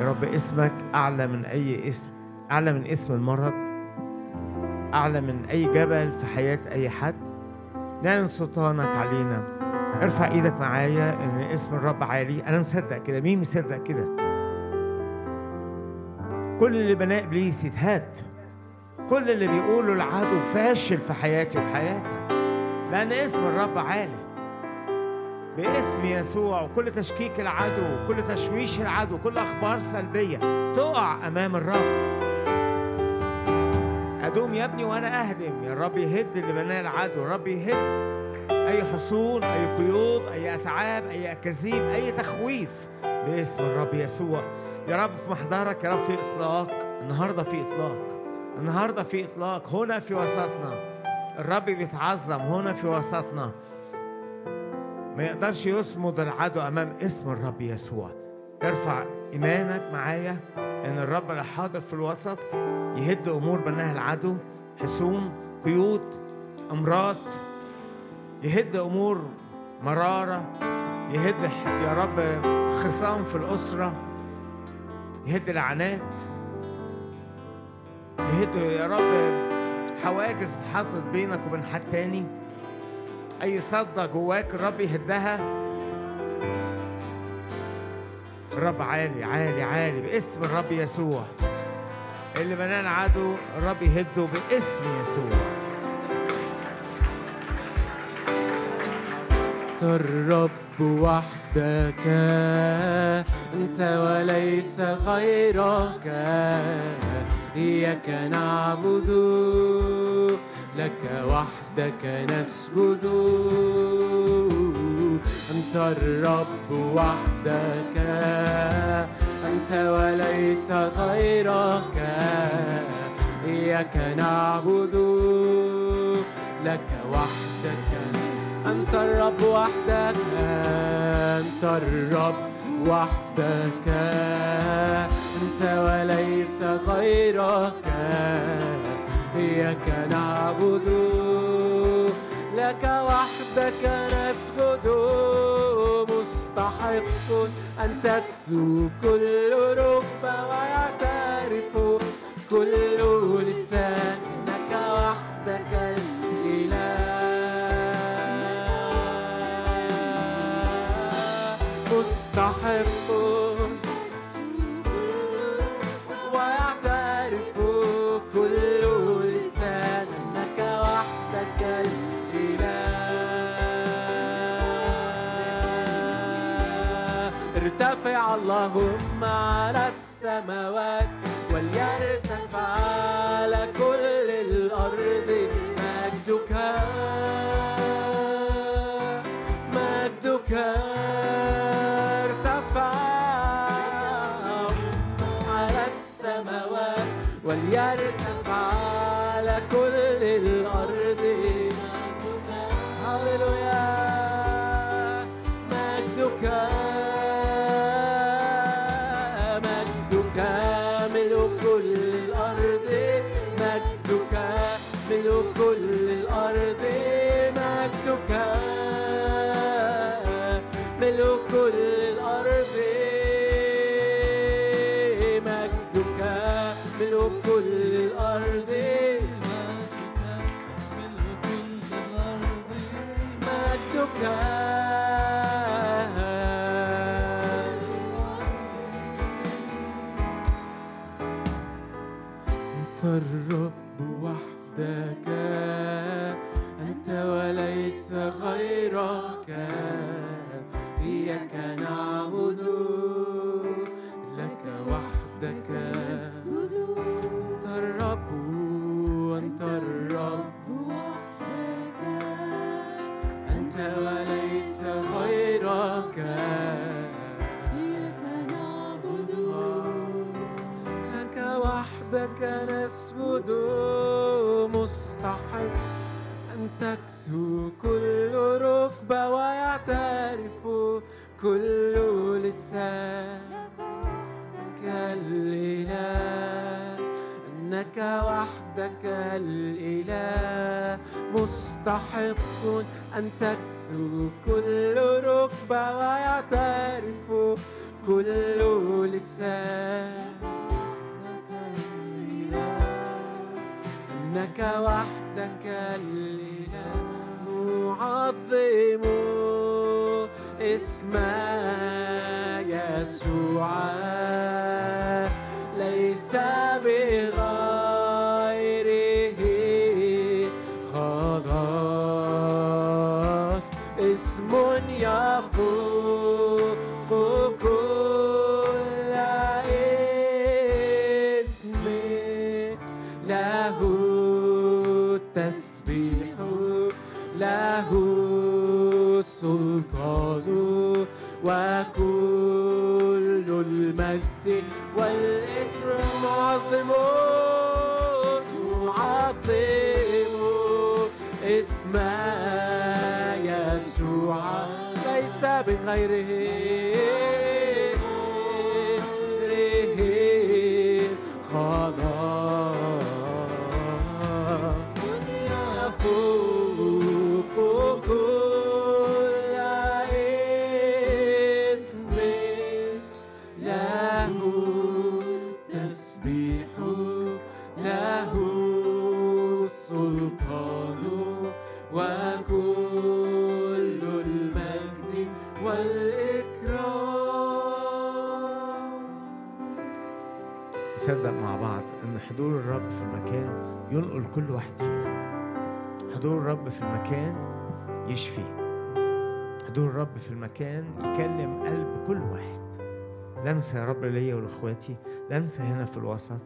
يا رب اسمك أعلى من أي اسم أعلى من اسم المرض أعلى من أي جبل في حياة أي حد. نعلن سلطانك علينا. ارفع إيدك معايا إن اسم الرب عالي. أنا مصدق كده. مين مصدق كده؟ كل اللي بناه إبليس يتهاد كل اللي بيقوله العدو فاشل في حياتي وحياتك. لأن اسم الرب عالي. باسم يسوع وكل تشكيك العدو وكل تشويش العدو كل أخبار سلبية تقع أمام الرب. أدوم يا ابني وأنا أهدم. يا رب يهد اللي بناه العدو. الرب يهد أي حصون أي قيود أي أتعاب أي أكاذيب أي تخويف باسم الرب يسوع. يا رب في محضرك يا رب في إطلاق. النهارده في إطلاق. النهارده في إطلاق. هنا في وسطنا. الرب بيتعظم. هنا في وسطنا. ما يقدرش يصمد العدو أمام اسم الرب يسوع. ارفع إيمانك معايا إن الرب اللي حاضر في الوسط يهد أمور بناها العدو حصون قيود أمراض. يهد أمور مرارة. يهد يا رب خصام في الأسرة. يهد لعنات يهد يا رب حواجز اتحطت بينك وبين حد تاني. أي صدى جواك الرب يهدها. الرب عالي عالي عالي باسم الرب يسوع. اللي بناه العدو الرب يهده باسم يسوع. الرب وحدك أنت وليس غيرك. إياك نعبد. لك وحدك نسجد. أنت الرب وحدك أنت وليس غيرك. إياك نعبد. لك وحدك أنت الرب وحدك أنت الرب وحدك. أنت وليس غيرك. إياك نعبد لك وحدك نسجد. مستحق أن تكثو كل ركبة ويعترف كل لسان إنك وحدك الإله. مستحق اللهم على السماوات وليرتفع على مستحق أن تكثو كل ركبة ويعترف كل اللسان إنك وحدك الإله معظم اسم يسوع. والإكرام معظم معظم اسم يسوع ليس بغيره. ينقل كل واحد فينا. حضور الرب في المكان يشفي. حضور الرب في المكان يكلم قلب كل واحد. لمسة يا رب ليا ولإخواتي لمسة هنا في الوسط.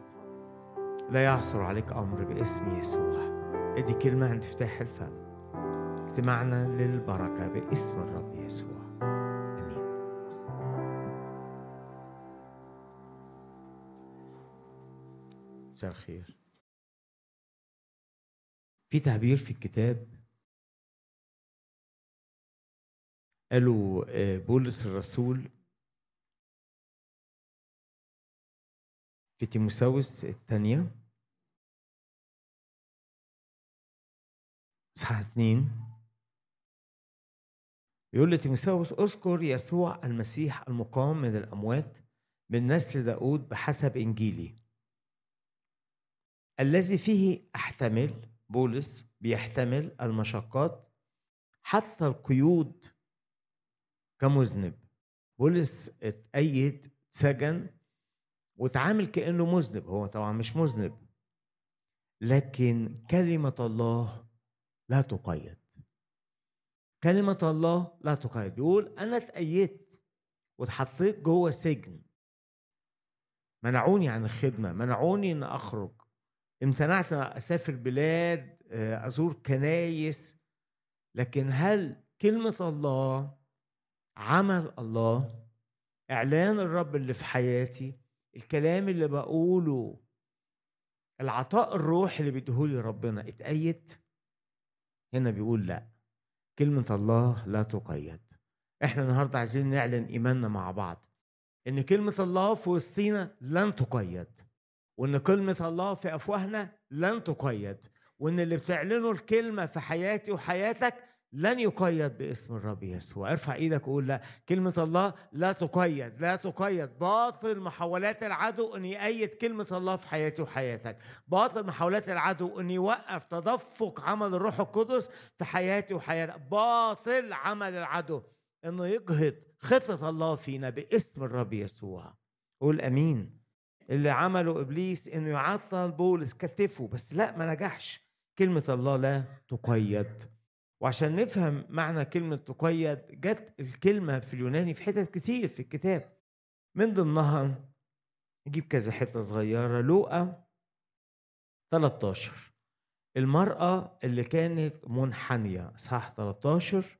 لا يعثر عليك أمر باسم يسوع. ادي كلمة عند افتتاح الفم. اجتماعنا للبركة باسم الرب يسوع. مساء الخير. في تعبير في الكتاب؟ قالوا آه، بولس الرسول في تيموساوس الثانية. اصحاح اتنين يقول لتيموساوس أذكر يسوع المسيح المقام من الأموات من نسل داود بحسب إنجيلي الذي فيه أحتمل بولس بيحتمل المشقات حتى القيود كمذنب. بولس اتأيد اتسجن واتعامل كأنه مذنب. هو طبعا مش مذنب. لكن كلمة الله لا تقيد. كلمة الله لا تقيد. بيقول أنا اتأيدت واتحطيت جوه سجن. منعوني عن الخدمة. منعوني أن أخرج. امتنعت أن أسافر بلاد آه، أزور كنايس. لكن هل كلمة الله عمل الله إعلان الرب اللي في حياتي الكلام اللي بقوله العطاء الروح اللي بيديهولي ربنا اتأيد هنا بيقول لا. كلمة الله لا تقيد. إحنا النهاردة عايزين نعلن إيماننا مع بعض إن كلمة الله في وسطينا لن تقيد. وإن كلمة الله في أفواهنا لن تقيد وإن اللي بتعلنه الكلمة في حياتي وحياتك لن يقيد باسم الرب يسوع. ارفع إيدك وقول لا كلمة الله لا تقيد لا تقيد. باطل محاولات العدو إن يأيد كلمة الله في حياتي وحياتك. باطل محاولات العدو إن يوقف تدفق عمل الروح القدس في حياتي وحياتك. باطل عمل العدو إنه يجهض خطة الله فينا باسم الرب يسوع. قول آمين. اللي عمله إبليس إنه يعطل بولس كتفه بس لا ما نجحش. كلمة الله لا تقيد. وعشان نفهم معنى كلمة تقيد جت الكلمة في اليوناني في حتت كتير في الكتاب. من ضمنها نجيب كذا حتة صغيرة. لوقا 13 المرأة اللي كانت منحنية إصحاح 13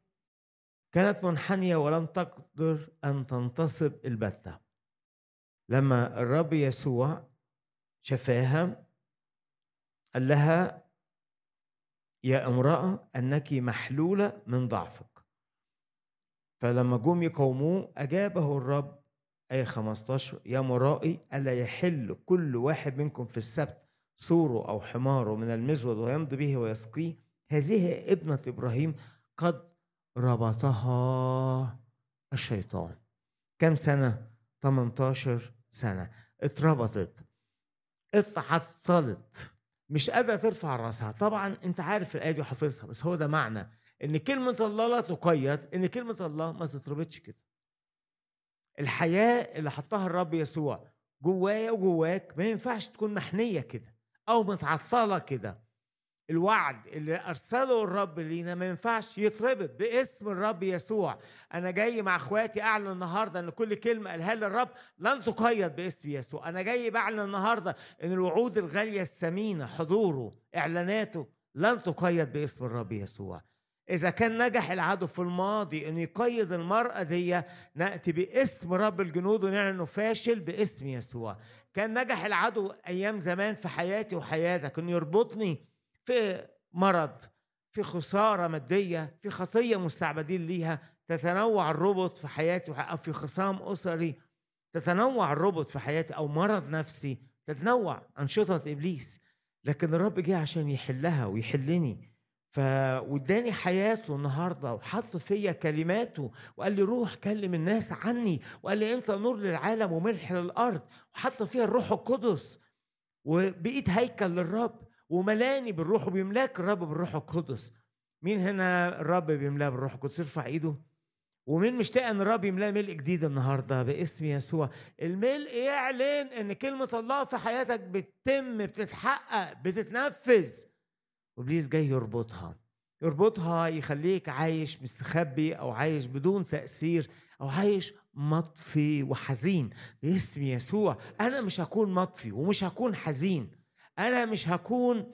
كانت منحنية ولم تقدر أن تنتصب البتة. لما الرب يسوع شفاها قال لها يا امرأة أنك محلولة من ضعفك. فلما جم يقوموه أجابه الرب آية 15 يا مرائي ألا يحل كل واحد منكم في السبت سوره أو حماره من المزود ويمضي به ويسقيه؟ هذه ابنة إبراهيم قد ربطها الشيطان. كم سنة؟ 18 سنة. اتربطت. اتعطلت. مش قادرة ترفع راسها. طبعا أنت عارف الآية دي وحافظها بس هو ده معنى إن كلمة الله لا تقيد إن كلمة الله ما تتربطش كده. الحياة اللي حطها الرب يسوع جوايا وجواك ما ينفعش تكون محنية كده أو متعطلة كده. الوعد اللي أرسله الرب لينا ما ينفعش يتربط باسم الرب يسوع. أنا جاي مع أخواتي أعلن النهارده إن كل كلمة قالها لي الرب لن تقيد باسم يسوع. أنا جاي بعلن النهارده إن الوعود الغالية الثمينة حضوره إعلاناته لن تقيد باسم الرب يسوع. إذا كان نجح العدو في الماضي إنه يقيد المرأة دي نأتي باسم رب الجنود ونعلن إنه فاشل باسم يسوع. كان نجح العدو أيام زمان في حياتي وحياتك إنه يربطني في مرض في خسارة مادية في خطية مستعبدين ليها تتنوع الربط في حياتي أو في خصام أسري تتنوع الربط في حياتي أو مرض نفسي تتنوع أنشطة إبليس. لكن الرب جه عشان يحلها ويحلني. ف واداني حياته النهارده وحط فيا كلماته وقال لي روح كلم الناس عني. وقال لي أنت نور للعالم وملح للأرض. وحط فيها الروح القدس وبقيت هيكل للرب. وملاني بالروح وبيملاك الرب بالروح القدس. مين هنا الرب بيملاه بالروح القدس؟ يرفع ايده. ومين مشتاق ان الرب يملاه ملء جديد النهارده باسم يسوع؟ الملء يعلن ان كلمة الله في حياتك بتتم بتتحقق بتتنفذ. وابليس جاي يربطها. يربطها يخليك عايش مستخبي أو عايش بدون تأثير أو عايش مطفي وحزين. باسم يسوع. أنا مش هكون مطفي ومش هكون حزين. أنا مش هكون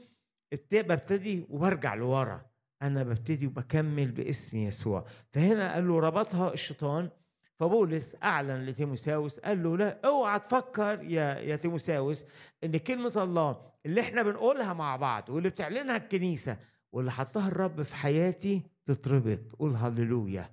ببتدي وبرجع لورا. أنا ببتدي وبكمل باسم يسوع. فهنا قال له ربطها الشيطان. فبولس أعلن لتيموساوس قال له لا أوعى تفكر يا يا تيموساوس إن كلمة الله اللي إحنا بنقولها مع بعض واللي بتعلنها الكنيسة واللي حطها الرب في حياتي تتربط. قول هللويا.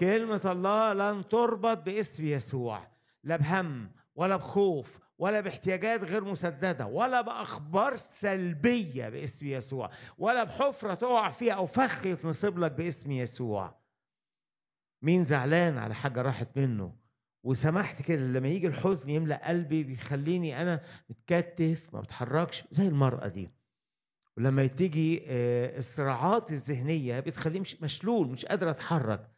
كلمة الله لن تربط باسم يسوع. لا بهم ولا بخوف ولا باحتياجات غير مسددة ولا بأخبار سلبية باسم يسوع ولا بحفرة تقع فيها أو فخ يتنصب لك باسم يسوع. مين زعلان على حاجة راحت منه؟ وسمحت كده لما يجي الحزن يملأ قلبي بيخليني أنا متكتف ما بتحركش زي المرأة دي. ولما تيجي آه، الصراعات الذهنية بتخليني مش مشلول مش قادر أتحرك.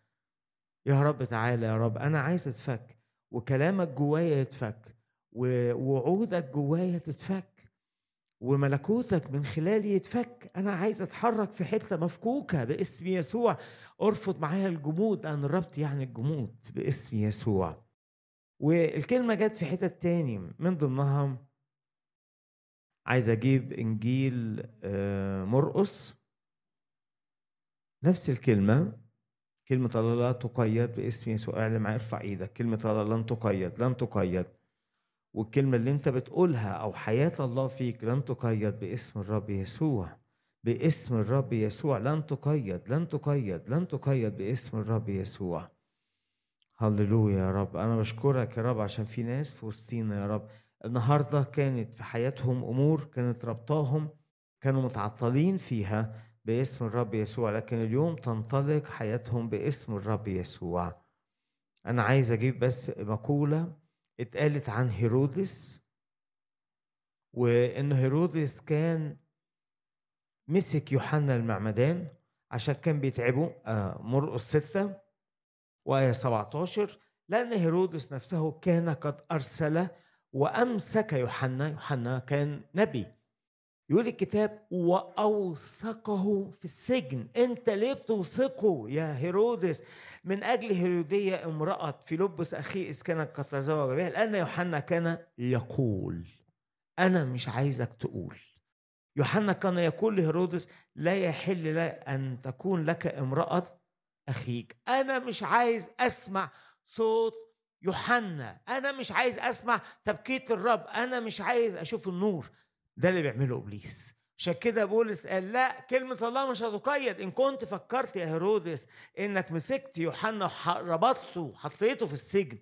يا رب تعالى يا رب أنا عايز أتفك. وكلامك جوايا يتفك ووعودك جوايا تتفك وملكوتك من خلالي يتفك. أنا عايز أتحرك في حتة مفكوكة باسم يسوع. أرفض معايا الجمود أنا الربط يعني الجمود باسم يسوع. والكلمة جت في حتة تاني من ضمنها عايز أجيب إنجيل آه، مرقس. نفس الكلمة. كلمة الله لا تقيد باسم يسوع أعلم ارفع إيدك كلمة الله لن تقيد لن تقيد. والكلمة اللي أنت بتقولها أو حياة الله فيك لن تقيد باسم الرب يسوع. باسم الرب يسوع لن تقيد لن تقيد لن تقيد باسم الرب يسوع. هللويا يا رب. أنا بشكرك يا رب عشان في ناس في وسطينا يا رب. النهارده كانت في حياتهم أمور كانت ربطاهم كانوا متعطلين فيها. باسم الرب يسوع لكن اليوم تنطلق حياتهم باسم الرب يسوع. أنا عايز أجيب بس مقولة اتقالت عن هيرودس وإن هيرودس كان مسك يوحنا المعمدان عشان كان بيتعبه آه، مرقس ستة وآية 17 لأن هيرودس نفسه كان قد أرسل وأمسك يوحنا يوحنا كان نبي. يقول الكتاب وأوثقه في السجن. أنت ليه بتوثقه؟ يا هيرودس من أجل هيرودية امرأة فيلبس اخيه اذ كانت قد تزوج بها لأن يوحنا كان يقول. أنا مش عايزك تقول. يوحنا كان يقول لهيرودس لا يحل أن تكون لك امرأة أخيك. أنا مش عايز أسمع صوت يوحنا. أنا مش عايز أسمع تبكيت الرب. أنا مش عايز أشوف النور. ده اللي بيعمله إبليس. عشان كده بولس قال لا كلمة الله مش هتقيد. إن كنت فكرت يا هيرودس إنك مسكت يوحنا ربطته وحطيته في السجن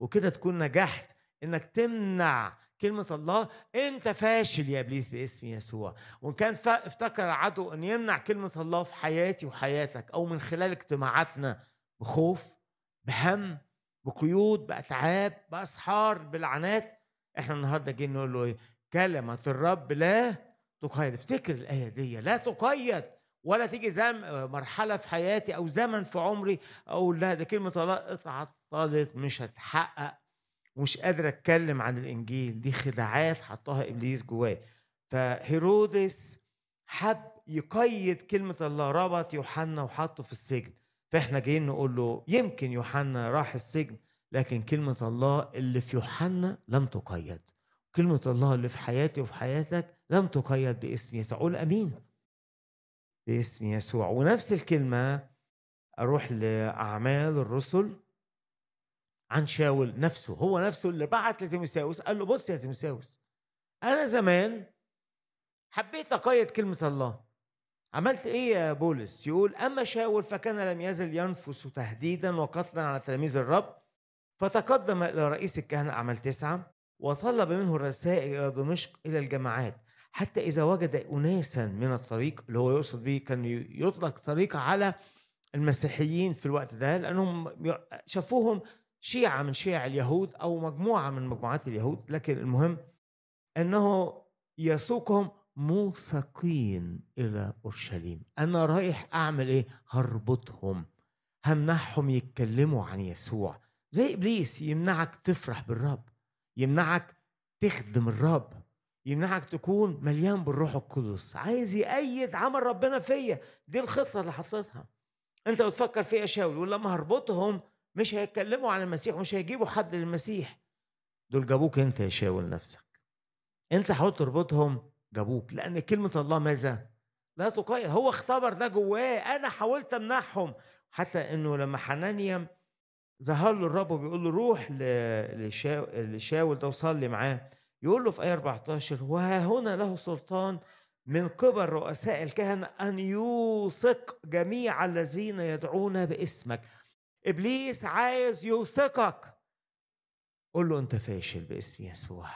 وكده تكون نجحت. إنك تمنع كلمة الله أنت فاشل يا إبليس باسم يسوع. وإن كان افتكر عدو أن يمنع كلمة الله في حياتي وحياتك أو من خلال اجتماعاتنا بخوف بهم بقيود بأتعاب بأسحار بلعنات إحنا النهارده جايين نقول له إيه؟ كلمة الرب لا تقيد. افتكر الآية دي لا تقيد ولا تيجي زم مرحلة في حياتي أو زمن في عمري أقول لا ده كلمة الله اتعطلت مش هتحقق ومش قادر أتكلم عن الإنجيل. دي خداعات حطها إبليس جواه فهيرودس حب يقيد كلمة الله. ربط يوحنا وحطه في السجن. فإحنا جايين نقول له يمكن يوحنا راح السجن لكن كلمة الله اللي في يوحنا لم تقيد. كلمة الله اللي في حياتي وفي حياتك لم تقيد باسم يسوع. قول آمين. باسم يسوع. ونفس الكلمة أروح لأعمال الرسل عن شاول نفسه. هو نفسه اللي بعت لتيموساوس قال له بص يا تيموساوس أنا زمان حبيت أقيد كلمة الله. عملت إيه يا بولس؟ يقول أما شاول فكان لم يزل ينفس تهديدا وقتلا على تلاميذ الرب فتقدم إلى رئيس الكهنة اعمال تسعة. وطلب منه الرسائل إلى دمشق إلى الجماعات حتى إذا وجد اناسا من الطريق اللي هو يقصد به كان يطلق طريق على المسيحيين في الوقت ده لأنهم شافوهم شيعة من شيع اليهود أو مجموعة من مجموعات اليهود لكن المهم أنه يسوقهم موثقين إلى أورشليم. أنا رايح أعمل إيه؟ هربطهم همنعهم يتكلموا عن يسوع. زي إبليس يمنعك تفرح بالرب. يمنعك تخدم الرب يمنعك تكون مليان بالروح القدس. عايز يأيد عمل ربنا فيا. دي الخطة اللي حطيتها. انت بتفكر فيها شاول ولما هربطهم مش هيتكلموا عن المسيح ومش هيجيبوا حد للمسيح. دول جابوك انت يا شاول نفسك. انت حاول تربطهم جابوك لأن كلمة الله ماذا؟ لا تقيد هو اختبر ده جواه. أنا حاولت أمنعهم. حتى إنه لما حنانيا ظهر له الرب وبيقول له روح لشاول ده وصلي معاه. يقول له في آية 14 وها هنا له سلطان من قبل رؤساء الكهنة أن يوثق جميع الذين يدعون باسمك. إبليس عايز يوثقك. قول له أنت فاشل باسم يسوع.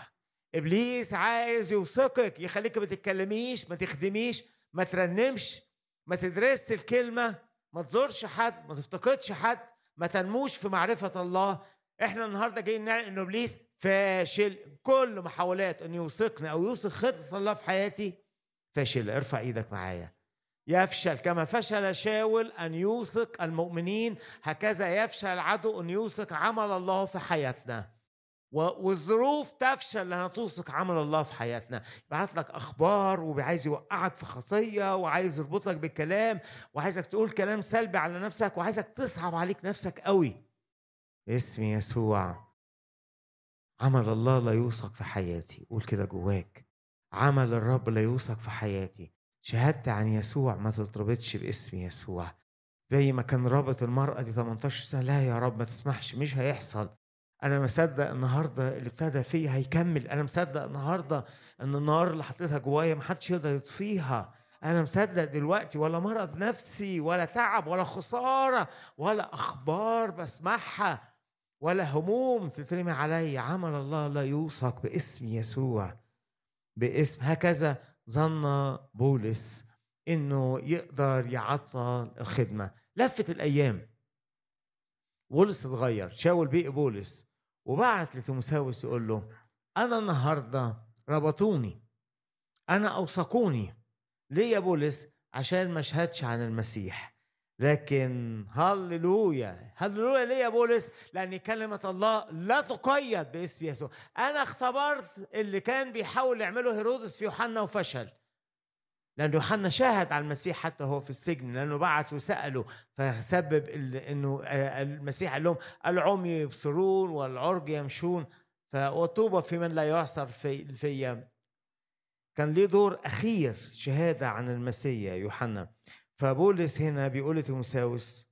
إبليس عايز يوثقك. يخليك ما تتكلميش ما تخدميش ما ترنمش ما تدرسش الكلمة ما تزورش حد ما تفتقدش حد. ما تنموش في معرفة الله. إحنا النهارده جايين نعلن ان إبليس فاشل. كل محاولات ان يوثقني أو يوثق خطة الله في حياتي فاشل ارفع إيدك معايا. يفشل كما فشل شاول أن يوثق المؤمنين. هكذا يفشل العدو إن يوثق عمل الله في حياتنا. والظروف تفشل لأنها توثق عمل الله في حياتنا. يبعت لك أخبار وعايز يوقعك في خطية وعايز يربطك بالكلام وعايزك تقول كلام سلبي على نفسك وعايزك تصعب عليك نفسك قوي. باسم يسوع. عمل الله لا يوثق في حياتي. قول كده جواك. عمل الرب لا يوثق في حياتي. شهادتي عن يسوع ما تتربطش باسم يسوع. زي ما كان رابط المرأة دي 18 سنة لا يا رب ما تسمحش مش هيحصل. أنا مصدق النهاردة اللي ابتدى فيا هيكمل. أنا مصدق النهاردة إن النار اللي حطيتها جوايا محدش يقدر يطفيها. أنا مصدق دلوقتي ولا مرض نفسي ولا تعب ولا خسارة ولا أخبار بسمعها ولا هموم تترمي علي عمل الله لا يوثق باسم يسوع. باسم هكذا ظن بولس إنه يقدر يعطل الخدمة. لفت الأيام. بولس اتغير شاول بيه بولس وبعت لتيموساوس يقول له أنا النهارده ربطوني أنا أوثقوني ليه يا بولس عشان ما أشهدش عن المسيح. لكن هللويا هللويا ليه يا بولس لأن كلمة الله لا تقيد باسم يسوع. أنا اختبرت اللي كان بيحاول يعمله هيرودس في يوحنا وفشل. لأن يوحنا شاهد على المسيح حتى هو في السجن لأنه بعت وسأله فسبب إنه آه، المسيح قال لهم العمي يبصرون والعرج يمشون فطوبى في من لا يعصر في في كان ليه دور أخير شهادة عن المسيح يوحنا. فبولس هنا بيقول لتيموساوس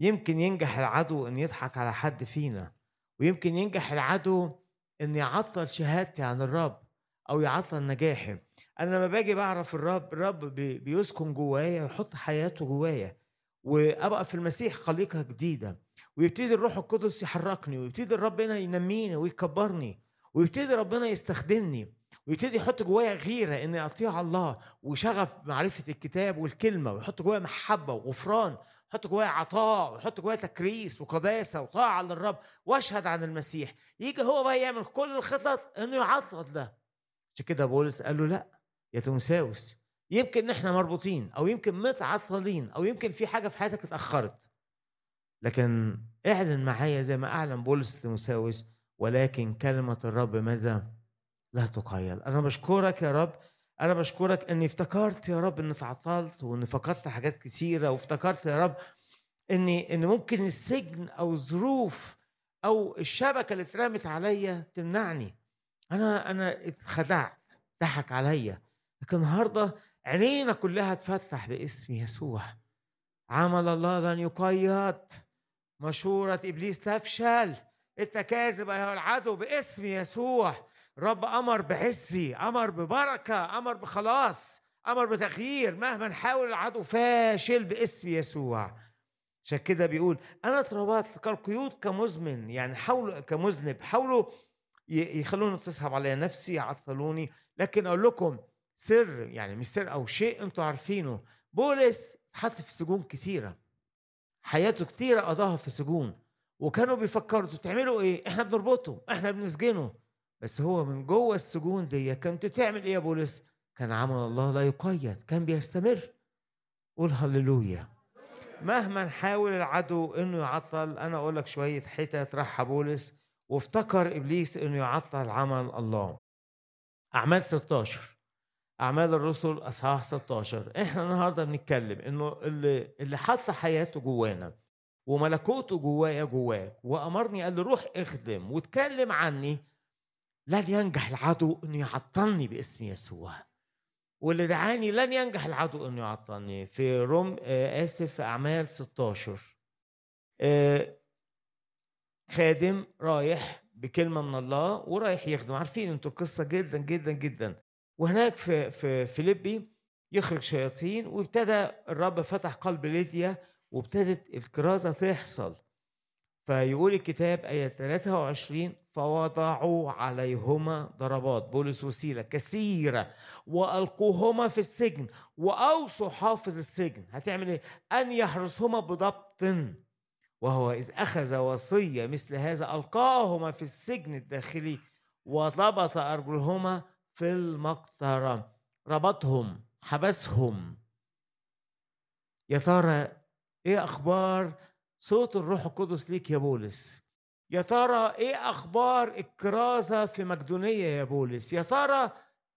يمكن ينجح العدو إن يضحك على حد فينا ويمكن ينجح العدو إن يعطل شهادتي عن الرب أو يعطل نجاحي. أنا لما باجي بعرف الرب الرب بيسكن جوايا ويحط حياته جوايا وأبقى في المسيح خليقه جديدة ويبتدي الروح القدس يحركني ويبتدي الرب هنا ينميني ويكبرني ويبتدي ربنا يستخدمني ويبتدي يحط جوايا غيرة إني أطيع الله وشغف معرفة الكتاب والكلمة ويحط جوايا محبة وغفران حط جوايا عطاء وحط جوايا تكريس وقداسة وطاعة للرب وأشهد عن المسيح. يجي هو بقى يعمل كل الخطط إنه يعطل ده. عشان كده بولس قال له لأ. يا تيموساوس يمكن إحنا مربوطين أو يمكن متعطلين أو يمكن في حاجة في حياتك اتأخرت. لكن اعلن معايا زي ما أعلن بولس تيموساوس ولكن كلمة الرب ماذا؟ لا تقيد أنا بشكرك يا رب. أنا بشكرك إني افتكرت يا رب إني تعطلت وإني فقدت حاجات كثيرة وافتكرت يا رب إني ان ممكن السجن أو الظروف أو الشبكة اللي اترمت عليا تمنعني. أنا أنا اتخدعت ضحك عليا. لكن النهارده عينينا كلها تفتح باسم يسوع. عمل الله لن يقيد مشورة إبليس تفشل. أنت كاذب أيها العدو باسم يسوع. رب أمر بعزي أمر ببركة أمر بخلاص أمر بتغيير. مهما نحاول العدو فاشل باسم يسوع. عشان كده بيقول أنا اتربطت كالقيود كمزمن يعني حاولوا كمذنب. حاولوا يخلوني تصعب عليا نفسي يعطلوني. لكن أقول لكم سر يعني مش سر أو شيء أنتوا عارفينه بولس اتحط في سجون كثيرة حياته كتيرة قضاها في سجون وكانوا بيفكروا أنتوا بتعملوا إيه؟ إحنا بنربطه، إحنا بنسجنه بس هو من جوه السجون دي كنت تعمل إيه يا بولس؟ كان عمل الله لا يقيد، كان بيستمر. قول هللويا. مهما نحاول العدو إنه يعطل أنا أقول لك شوية حتت راح بولس وافتكر إبليس إنه يعطل عمل الله. أعمال 16 أعمال الرسل أصحاح 16 إحنا النهارده بنتكلم إنه اللي اللي حط حياته جوانا وملكوته جوايا جواك وأمرني قال لي روح اخدم واتكلم عني لن ينجح العدو انه يعطلني باسم يسوع. واللي دعاني لن ينجح العدو انه يعطلني. في روم آه آسف في أعمال 16 آه خادم رايح بكلمة من الله ورايح يخدم. عارفين أنتوا القصة جدا جدا جدا. وهناك في في فيليبي يخرج شياطين وابتدى الرب فتح قلب ليديا وابتدت الكرازة تحصل. فيقول الكتاب آية 23 فوضعوا عليهما ضربات. بولس وسيلة كثيرة وألقوهما في السجن وأوصوا حافظ السجن. هتعمل إيه؟ أن يحرسهما بضبط. وهو إذ أخذ وصية مثل هذا ألقاهما في السجن الداخلي وضبط أرجلهما في المقطرة. ربطهم حبسهم. يا ترى إيه أخبار صوت الروح القدس ليك يا بولس؟ يا ترى إيه أخبار الكرازة في مقدونية يا بولس؟ يا ترى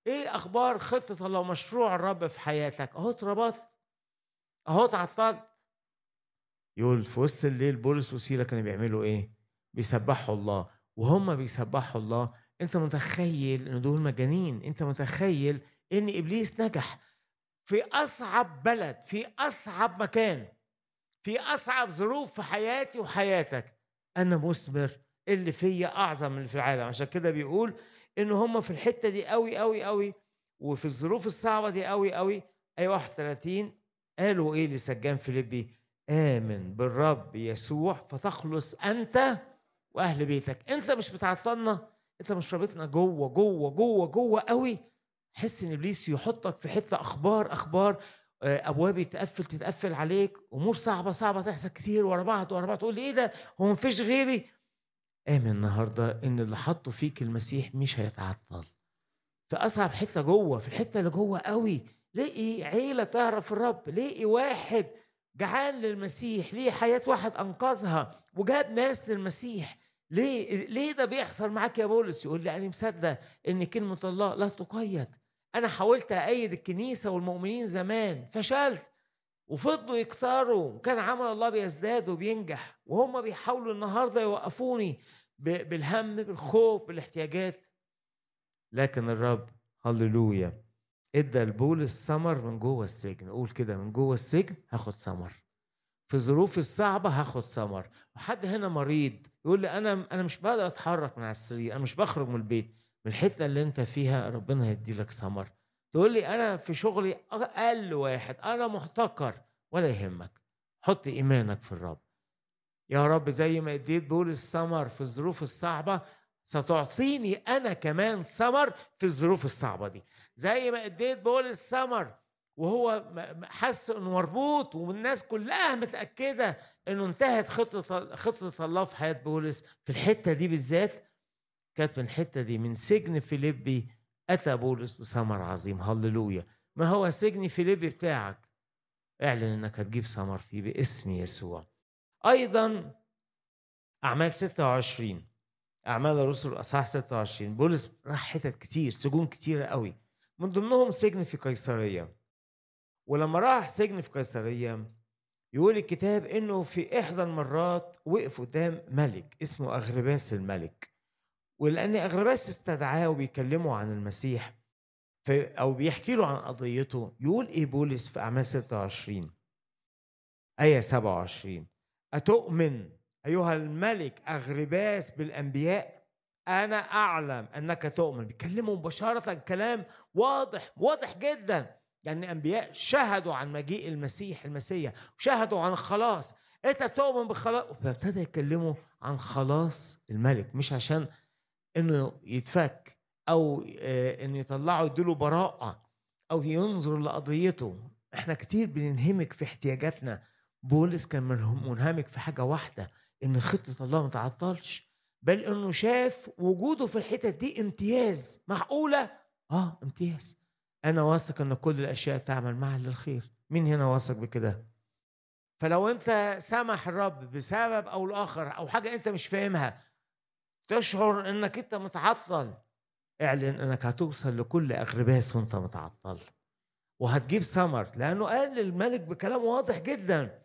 إيه أخبار خطة الله ومشروع الرب في حياتك؟ اهو اتربطت اهو اتعطلت يقول في وسط الليل بولس وسيلة كانوا بيعملوا إيه؟ بيسبحوا الله. وهم بيسبحوا الله انت متخيل إن دول مجانين؟ انت متخيل إن إبليس نجح في أصعب بلد في أصعب مكان في أصعب ظروف في حياتي وحياتك؟ أنا مثمر اللي فيا أعظم من اللي في العالم. عشان كده بيقول إن هم في الحتة دي قوي قوي قوي وفي الظروف الصعبة دي قوي قوي اي 31 قالوا إيه لسجان فيليبي؟ آمن بالرب يسوع فتخلص أنت وأهل بيتك. أنت مش بتعطلنا انت مش رابطنا جوه جوه جوه جوه قوي. حس ان ابليس يحطك في حتة أخبار أخبار آه، ابواب يتقفل تتقفل عليك أمور صعبة صعبة تحصل كتير ورا بعض ورا بعض. تقول إيه ده؟ هو مفيش غيري. آمن النهارده إن اللي حطه فيك المسيح مش هيتعطل. في أصعب حتة جوه في الحتة اللي جوه قوي. لقي عيلة تعرف الرب لقي واحد جعان للمسيح ليه حياة واحد أنقذها وجاب ناس للمسيح. ليه؟ ليه ده بيحصل معاك يا بولس؟ يقول لي أنا مصدق إن كلمة الله لا تقيد. أنا حاولت ايد الكنيسة والمؤمنين زمان فشلت. وفضلوا يكتروا. وكان عمل الله بيزداد وبينجح. وهم بيحاولوا النهارده يوقفوني بالهم بالخوف بالاحتياجات. لكن الرب هللويا إدى لبولس ثمر من جوه السجن. قول كده من جوه السجن هاخد ثمر. في ظروفي الصعبة هاخد ثمر. وحد هنا مريض يقول لي أنا أنا مش بقدر أتحرك من على السرير أنا مش بخرج من البيت. من الحتة اللي أنت فيها ربنا هيدي لك ثمر. تقول لي أنا في شغلي أقل واحد أنا محتكر ولا يهمك. حط إيمانك في الرب. يا رب زي ما إديت بولس ثمر في الظروف الصعبة ستعطيني أنا كمان ثمر في الظروف الصعبة دي. زي ما إديت بولس ثمر وهو حس إنه مربوط والناس كلها متأكدة إنه انتهت خطة خطة الله في حياة بولس. في الحتة دي بالذات كانت من الحتة دي من سجن فيليبي أتى بولس بثمر عظيم. هللويا. ما هو سجن فيليبي بتاعك؟ اعلن إنك هتجيب ثمر فيه باسم يسوع. أيضا أعمال 26 أعمال الرسل اصحاح 26 بولس راح حتت كتير سجون كتيرة قوي. من ضمنهم سجن في قيصرية. ولما راح سجن في قيصريه يقول الكتاب إنه في إحدى المرات وقف قدام ملك اسمه أغرباس الملك. ولأن أغرباس استدعاه وبيكلمه عن المسيح أو بيحكي له عن قضيته يقول إيه بولس في أعمال 26 آية 27 أتؤمن أيها الملك أغرباس بالأنبياء؟ أنا أعلم أنك تؤمن. بيكلمه مباشرة كلام واضح واضح جدا. يعني انبياء شهدوا عن مجيء المسيح المسيح شهدوا عن الخلاص انت تؤمن بالخلاص فابتدى يكلمه عن خلاص الملك مش عشان إنه يتفك أو آه، إنه يطلعوا يديله براءة أو ينظر لقضيته. إحنا كتير بننهمك في احتياجاتنا. بولس كان منهم- منهمك في حاجة واحدة إن خطة الله ما تعطلش. بل إنه شاف وجوده في الحتت دي امتياز. معقولة؟ آه امتياز. أنا واثق إن كل الأشياء تعمل معا للخير مين هنا واثق بكده؟ فلو أنت سمح الرب بسبب أو الآخر أو حاجة أنت مش فاهمها تشعر إنك أنت متعطل. اعلن إنك هتوصل لكل أغرباس وأنت متعطل. وهتجيب ثمر لأنه قال للملك بكلام واضح جدا.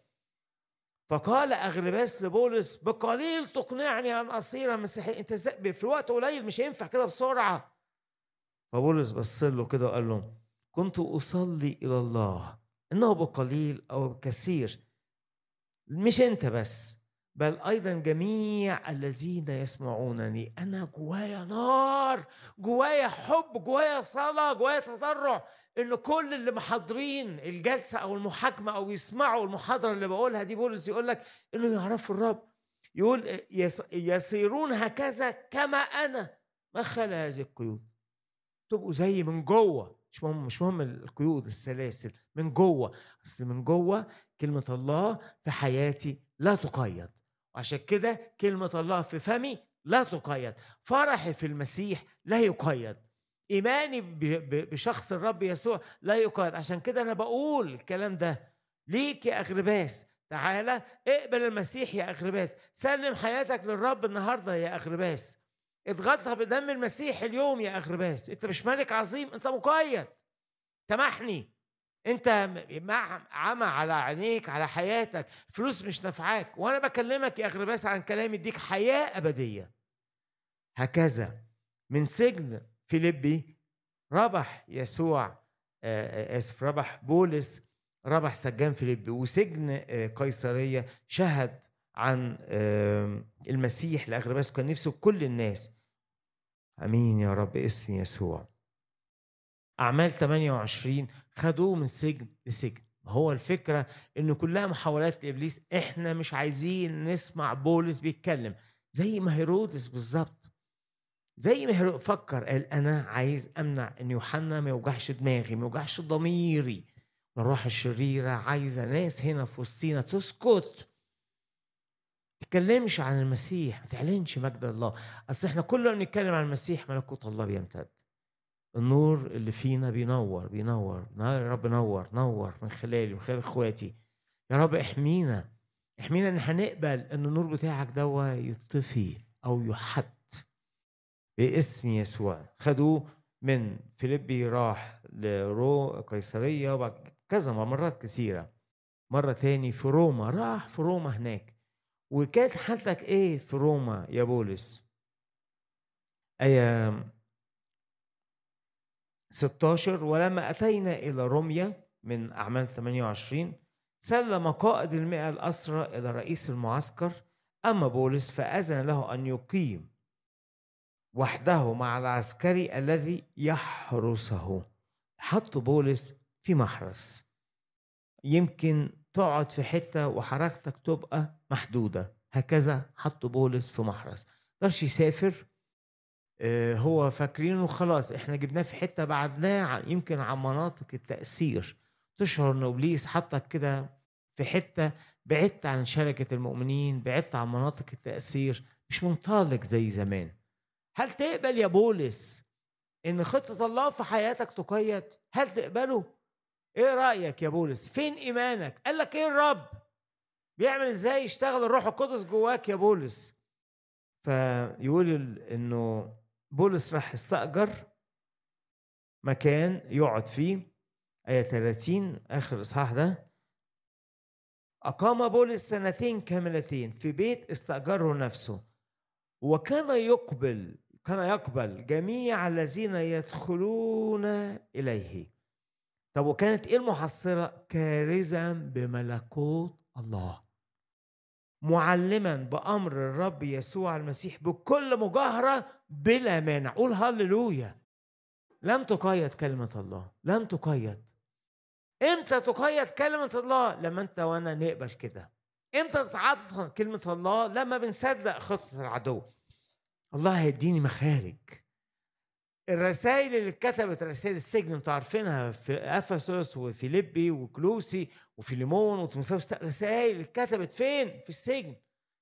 فقال أغرباس لبولس بقليل تقنعني أن أصير مسيحي إزاي؟ في وقت قليل مش هينفع كده بسرعة. فبولس بص له كده وقال له كنت أصلي إلى الله. إنه بقليل أو بكثير مش أنت بس بل أيضا جميع الذين يسمعونني. أنا جوايا نار جوايا حب جوايا صلاة جوايا تضرع. إن كل اللي محاضرين الجلسة أو المحاكمة أو يسمعوا المحاضرة اللي بقولها دي بولس يقول لك انهم يعرفوا الرب. يقول يس- يسيرون هكذا كما أنا. ما خلا هذه القيود؟ تبقوا زي من جوه. مش مهم مش مهم القيود السلاسل من جوه. أصل من جوه كلمة الله في حياتي لا تقيد. وعشان كده كلمة الله في فمي لا تقيد. فرحي في المسيح لا يقيد. إيماني بشخص الرب يسوع لا يقيد. عشان كده أنا بقول الكلام ده. ليك يا أغرباس. تعالى اقبل المسيح يا أغرباس. سلم حياتك للرب النهارده يا أغرباس. اضغطها بدم المسيح اليوم يا اغرباس أنت مش ملك عظيم أنت مقيد. سامحني مع عمى على عينيك على حياتك. فلوس مش نافعاك. وأنا بكلمك يا اغرباس عن كلام يديك حياة أبدية. هكذا من سجن فيليبي ربح يسوع آسف ربح بولس ربح سجان فيليبي وسجن قيصرية شهد عن المسيح لاغرباس كان نفسه كل الناس. آمين يا رب اسم يسوع. أعمال 28 خدوه من سجن لسجن. هو الفكرة إن كلها محاولات لإبليس. إحنا مش عايزين نسمع بولس بيتكلم. زي ما هيرودس بالظبط. زي ما هيرودس فكر قال أنا عايز أمنع إن يوحنا ما يوجعش دماغي ما يوجعش ضميري. الروح الشريرة عايزة ناس هنا في وسطينا تسكت. تتكلمش عن المسيح ما تعلنش مجد الله. أصل إحنا كل ما بنتكلم عن المسيح ملكوت الله بيمتد. النور اللي فينا بينور بينور. يا رب نور نور من خلالي ومن خلال إخواتي. يا رب احمينا احمينا إن هنقبل إن النور بتاعك دوا يطفي أو يحد باسم يسوع. خدوه من فيليبي راح لرو قيصرية وبعد كذا مرات كثيرة. مرة تاني في روما راح في روما هناك. وكانت حالتك إيه في روما يا بولس؟ آية 16 ولما أتينا إلى روميا من أعمال 28 سلم قائد المئة الأسرى إلى رئيس المعسكر. أما بولس فأذن له أن يقيم وحده مع العسكري الذي يحرسه. حط بولس في محرس. يمكن تقعد في حتة وحركتك تبقى محدودة. هكذا حط بولس في محرس مقدرش يسافر؟ آه، هو فاكرينه خلاص. إحنا جبناه في حتة بعدناه يمكن عن مناطق التأثير. تشعر ان إبليس حطك كده في حتة بعدت عن شركة المؤمنين بعدت عن مناطق التأثير. مش منطلق زي زمان. هل تقبل يا بولس إن خطة الله في حياتك تقيد؟ هل تقبله؟ إيه رأيك يا بولس؟ فين إيمانك؟ قال لك إيه الرب؟ بيعمل إزاي؟ يشتغل الروح القدس جواك يا بولس. فيقول إنه بولس راح استأجر مكان يقعد فيه. آية 30 آخر الإصحاح ده. أقام بولس سنتين كاملتين في بيت استأجره نفسه. وكان يقبل كان يقبل جميع الذين يدخلون إليه. طب وكانت إيه المحصلة؟ كارزا بملكوت الله. معلما بأمر الرب يسوع المسيح بكل مجاهرة بلا مانع. قول هللويا. لم تقيد كلمة الله. لم تقيد. إمتى تقيد كلمة الله؟ لما أنت وأنا نقبل كده. إمتى تتعطل كلمة الله؟ لما بنصدق خطة العدو. الله هيديني مخارج. الرسائل اللي اتكتبت رسائل السجن أنتوا عارفينها في أفسس وفيليبي وكلوسي وفيليمون وتيموثاوس رسائل اتكتبت فين؟ في السجن.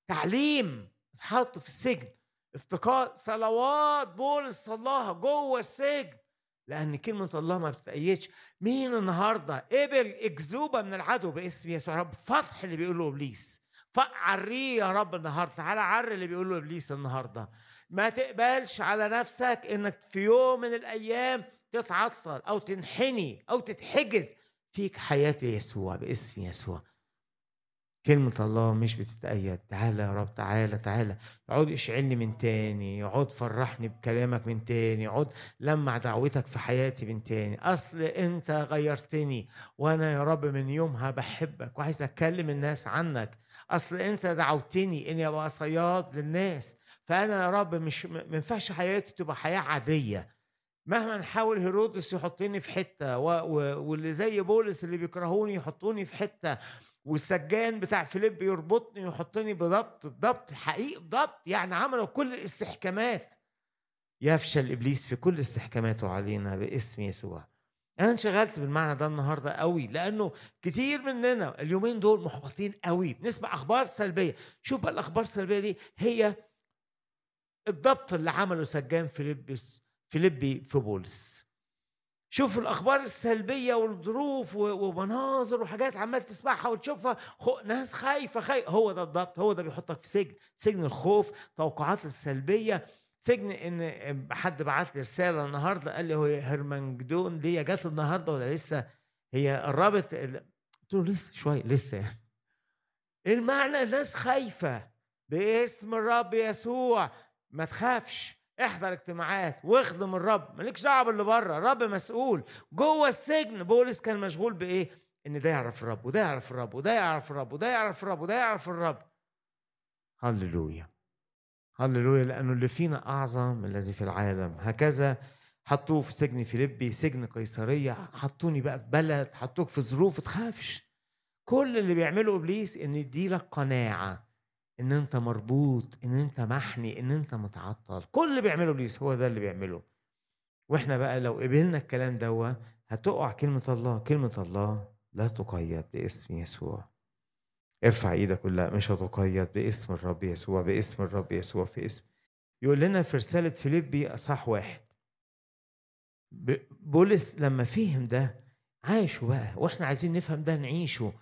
تعليم اتحط في السجن. افتقاد صلوات بولس صلاها جوه السجن. لأن كلمة الله ما بتتأيدش مين النهارده؟ قبل اكذوبه من العدو باسم يسوع رب. فتح اللي بيقوله ابليس عريه يا رب النهارده. تعالى عري اللي بيقوله ابليس النهارده. ما تقبلش على نفسك إنك في يوم من الأيام تتعطل أو تنحني أو تتحجز فيك حياة يسوع باسم يسوع. كلمة الله مش بتتأيد. تعالى يا رب تعالى تعالى يقعد اشعلني من تاني. يقعد فرحني بكلامك من تاني. يقعد لمع دعوتك في حياتي من تاني. أصل أنت غيرتني وأنا يا رب من يومها بحبك وعايز أكلم الناس عنك. أصل أنت دعوتني إني أبقى صياد للناس. فأنا يا رب مش ما ينفعش حياتي تبقى حياة عادية. مهما نحاول هيرودس يحطني في حتة و... و... واللي زي بولس اللي بيكرهوني يحطوني في حتة والسجان بتاع فيليب يربطني ويحطني بضبط بضبط حقيقي بضبط يعني عملوا كل الاستحكامات. يفشل إبليس في كل استحكاماته علينا باسم يسوع. أنا انشغلت بالمعنى ده النهارده قوي لأنه كتير مننا اليومين دول محبطين قوي. بنسمع أخبار سلبية. شوف بقى الأخبار السلبية دي هي الضبط اللي عمله سجان فيلبس فيليبي في بولس شوف الأخبار السلبية والظروف ومناظر وحاجات عمال تسمعها وتشوفها. خو... ناس خايفه خايفة. هو ده الضبط. هو ده بيحطك في سجن. سجن الخوف توقعات السلبية. سجن إن حد بعت لي رسالة النهارده قال لي هو هرمنجدون دي جت النهارده ولا لسه؟ هي قربت قلت له لسه شوية لسه. يعني المعنى الناس خايفة. باسم الرب يسوع. ما تخافش احضر اجتماعات واخدم الرب. مالكش دعوة باللي بره الرب مسؤول. جوه السجن بولس كان مشغول بإيه؟ إن ده يعرف الرب وده يعرف الرب وده يعرف الرب وده يعرف الرب وده يعرف الرب. هللويا. هللويا لأنه اللي فينا أعظم من الذي في العالم. هكذا حطوه في سجن فيليبي سجن قيصرية. حطوني بقى في بلد حطوك في ظروف تخافش. كل اللي بيعمله إبليس إن يديلك قناعة. إن أنت مربوط إن أنت محني إن أنت متعطل. كل اللي بيعمله إبليس هو ده اللي بيعمله. وإحنا بقى لو قبلنا الكلام دوا هتقع كلمة الله. كلمة الله لا تقيد باسم يسوع. ارفع إيدك لا مش هتقيد باسم الرب يسوع باسم الرب يسوع في اسم. يقول لنا في رسالة فيليبي اصح واحد. بولس لما فهم ده عايشه بقى وإحنا عايزين نفهم ده نعيشه.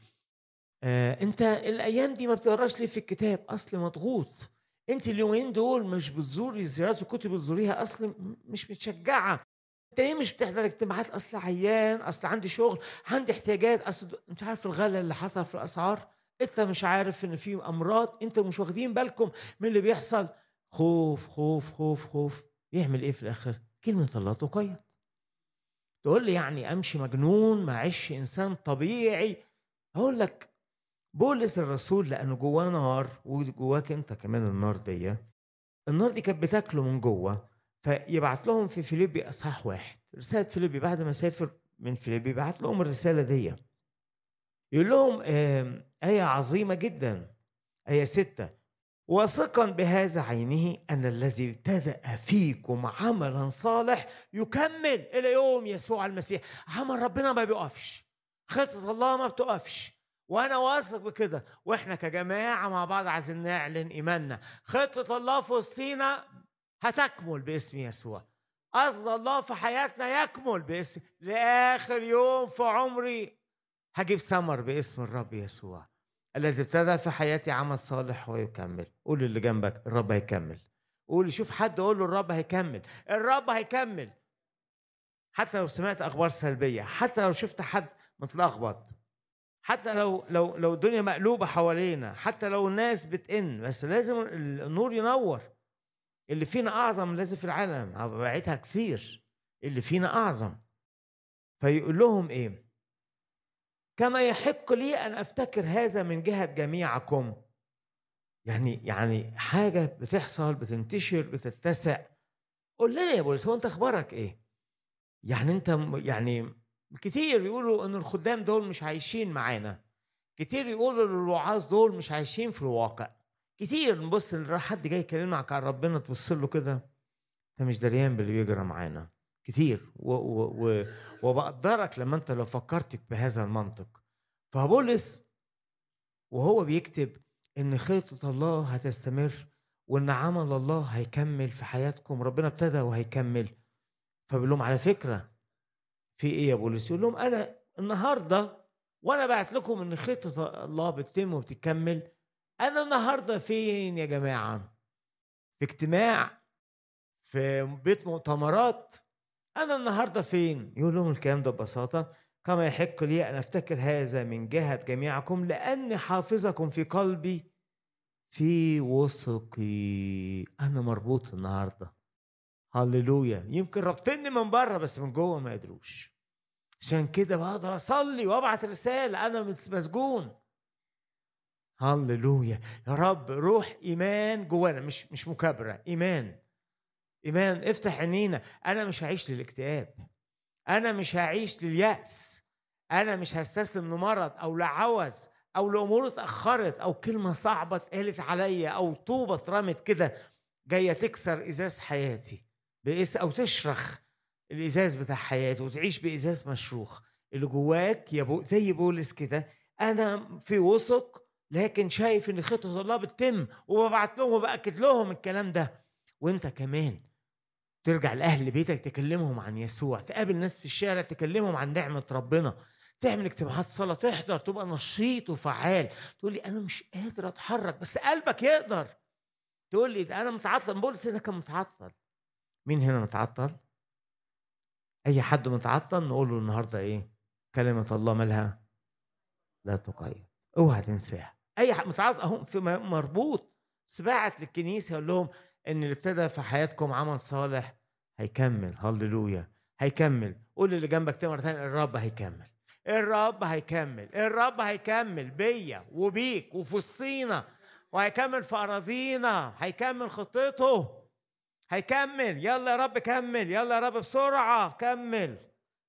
آه انت الأيام دي ما بتقراش ليه في الكتاب؟ اصل مضغوط. انت اليومين دول مش بتزوري زيارات الكتب بتزوريها اصل مش متشجعه انت ليه مش بتحضر اجتماعات؟ اصل عيان اصل عندي شغل عندي احتياجات. اصل انت عارف الغلا اللي حصل في الأسعار؟ انت مش عارف ان في أمراض. انت مش واخدين بالكم من اللي بيحصل. خوف خوف خوف خوف. يعمل إيه في الآخر؟ كلمة الله تقيد. تقول لي يعني أمشي مجنون ما أعيش إنسان طبيعي. أقول لك بولس الرسول لأنه جواه نار وجواك أنت كمان النار دي. النار دي كانت بتاكله من جوه فيبعت لهم في فيليبي إصحاح واحد. رسالة فيليبي بعد ما سافر من فيليبي بعت لهم الرسالة دي. يقول لهم آية عظيمة جدا. آية ستة. واثقا بهذا عينه أن الذي ابتدأ فيكم عملا صالح يكمل إلى يوم يسوع المسيح. عمل ربنا ما بيقفش. خطة الله ما بتقفش. وأنا واثق بكده. وإحنا كجماعة مع بعض عايزين نعلن إيماننا. خطة الله في وسطينا هتكمل باسم يسوع. قصد الله في حياتنا يكمل باسم. لآخر يوم في عمري هجيب ثمر باسم الرب يسوع. الذي ابتدى في حياتي عمل صالح ويكمل. قول اللي جنبك الرب هيكمل. قول شوف حد قول له الرب هيكمل. الرب هيكمل. حتى لو سمعت أخبار سلبية حتى لو شفت حد متلخبط. حتى لو لو لو الدنيا مقلوبة حوالينا حتى لو الناس بتئن بس لازم النور ينور. اللي فينا أعظم لازم في العالم. بعيدها كثير اللي فينا أعظم. فيقول لهم إيه؟ كما يحق لي أن أفتكر هذا من جهة جميعكم. يعني يعني حاجة بتحصل بتنتشر بتتسع. قول لنا يا بولس هو أنت أخبارك إيه؟ يعني أنت يعني كتير يقولوا إن الخدام دول مش عايشين معانا. كتير يقولوا إن الوعاظ دول مش عايشين في الواقع. كتير نبص حد جاي يكلمك عن ربنا تبص له كده أنت مش دريان باللي بيجرى معانا. كتير. و و و وبقدرك لما أنت لو فكرت بهذا المنطق. فبولس وهو بيكتب إن خطة الله هتستمر وإن عمل الله هيكمل في حياتكم. ربنا ابتدى وهيكمل. فبيقول لهم على فكرة في إيه يا بولس يقول لهم أنا النهارده وأنا بعت لكم إن خطة الله بتتم وبتكمل أنا النهارده فين يا جماعة؟ في اجتماع في بيت مؤتمرات أنا النهارده فين؟ يقول لهم الكلام ده ببساطة. كما يحق لي أن أفتكر هذا من جهة جميعكم لأني حافظكم في قلبي في وثقي. أنا مربوط النهارده. هللويا. يمكن رابطني من بره بس من جوه ما قدروش عشان كده بقدر أصلي وأبعت رسالة أنا مسجون. هللويا. يا رب روح إيمان جوانا. مش مش مكابرة إيمان. إيمان. افتح عينينا. أنا مش هعيش للاكتئاب. أنا مش هعيش لليأس. أنا مش هستسلم لمرض أو لعوز أو لأمور اتأخرت أو كلمة صعبة اتقالت عليا أو طوبة اترمت كده جاية تكسر إزاز حياتي. بإس أو تشرخ الإزاز بتاع حياتي وتعيش بإزاز مشروخ. اللي جواك يا بو زي بولس كده أنا في وثق لكن شايف إن خطة الله بتتم وببعت لهم وبأكد لهم الكلام ده. وأنت كمان ترجع لأهل بيتك تكلمهم عن يسوع تقابل ناس في الشارع تكلمهم عن نعمة ربنا تعمل اجتماعات صلاة تحضر تبقى نشيط وفعال. تقول لي أنا مش قادر أتحرك بس قلبك يقدر. تقول لي ده أنا متعطل بولس هنا كان متعطل. مين هنا متعطل؟ أي حد متعطل نقول له النهارده إيه؟ كلمة الله مالها؟ لا تقيد. أوعى تنساها. أي حد متعطل اهو في مربوط سباعت للكنيسة يقول لهم إن اللي ابتدى في حياتكم عمل صالح هيكمل. هللويا. هيكمل. قول اللي جنبك تاني مرة ثانية الرب هيكمل. الرب هيكمل. الرب هيكمل بيا وبيك وفي وسطينا وهيكمل في أراضينا. هيكمل خطته. هيكمل. يلا يا رب كمل. يلا يا رب بسرعة. كمل.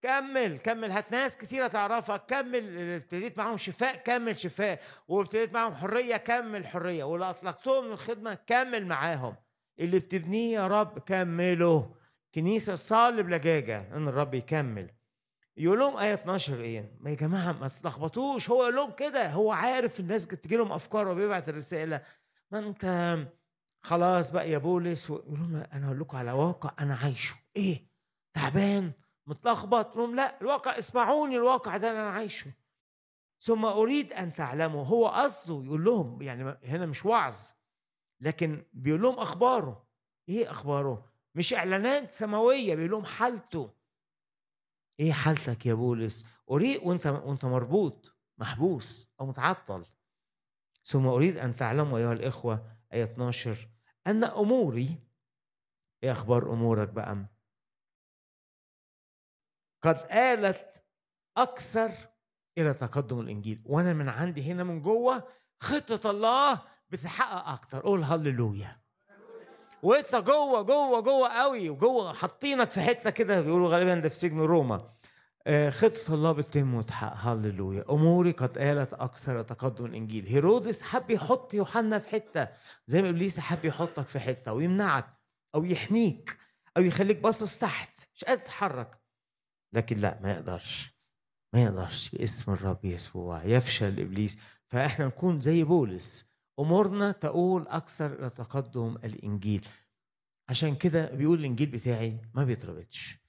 كمل. كمل. هات ناس كتيرة تعرفها كمل. ابتديت معاهم شفاء. كمل شفاء. وابتديت معاهم حرية. كمل حرية. واللي أطلقتهم من الخدمة كمل معاهم. اللي بتبنيه يا رب كمله. كنيسة صالب لجاجة. إن الرب يكمل. يقول لهم آية 12 إيه؟ ما يا جماعة ما تلخبطوش. هو يقول لهم كده. هو عارف الناس تجي لهم أفكار وبيبعت الرسالة. ما أنت خلاص بقى يا بولس يقول لهم أنا أقول لكم على واقع أنا عايشه. إيه؟ تعبان متلخبط. لهم لا الواقع اسمعوني الواقع ده أنا عايشه. ثم أريد أن تعلموا هو قصده يقول لهم يعني هنا مش وعظ لكن بيقول لهم أخباره. إيه أخباره؟ مش إعلانات سماوية بيقول لهم حالته. إيه حالتك يا بولس؟ أريد وأنت وأنت مربوط محبوس أو متعطل. ثم أريد أن تعلموا أيها الإخوة آية 12 أن أموري إيه أخبار أمورك بقى؟ قد آلت أكثر إلى تقدم الإنجيل. وأنا من عندي هنا من جوه خطة الله بتحقق أكتر قول هللويا. وأنت جوه جوه جوه قوي وجوه حاطينك في حتة كده بيقولوا غالبا ده في سجن روما. آه، خطة الله بتتم وتحقق. هللويا. أموري قد آلت أكثر تقدم الإنجيل. هيرودس حب يحط يوحنا في حتة زي ما إبليس حب يحطك في حتة ويمنعك أو يحميك أو يخليك باصص تحت مش قادر تتحرك. لكن لا ما يقدرش. ما يقدرش. باسم الرب يسوع. يفشل إبليس. فإحنا نكون زي بولس. أمورنا تقول أكثر إلى تقدم الإنجيل. عشان كده بيقول الإنجيل بتاعي ما بيتربطش.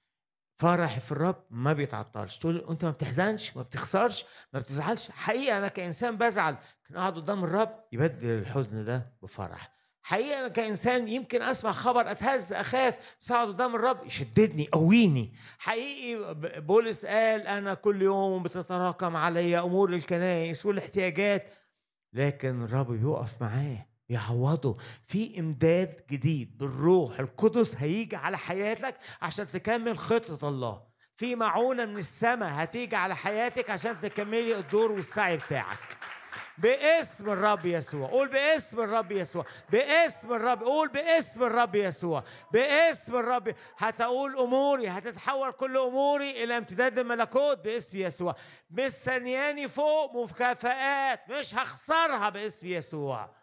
فرح في الرب ما بيتعطلش. تقول أنت ما بتحزنش ما بتخسرش ما بتزعلش. حقيقة أنا كإنسان بزعل. كان أقعد قدام الرب يبدل الحزن ده بفرح. حقيقة أنا كإنسان يمكن أسمع خبر أتهز أخاف بس أقعد قدام الرب يشددني يقويني حقيقي بولس قال أنا كل يوم بتتراكم علي أمور الكنائس والاحتياجات لكن الرب بيقف معاه يعوضه في إمداد جديد بالروح القدس هيجي على حياتك عشان تكمل خطة الله. في معونة من السماء هتيجي على حياتك عشان تكملي الدور والسعي بتاعك. باسم الرب يسوع. قول باسم الرب يسوع. باسم الرب. قول باسم الرب يسوع. باسم الرب. هتقول أموري. هتتحول كل أموري إلى امتداد الملكوت باسم يسوع. مستنياني فوق مكافآت. مش هخسرها باسم يسوع.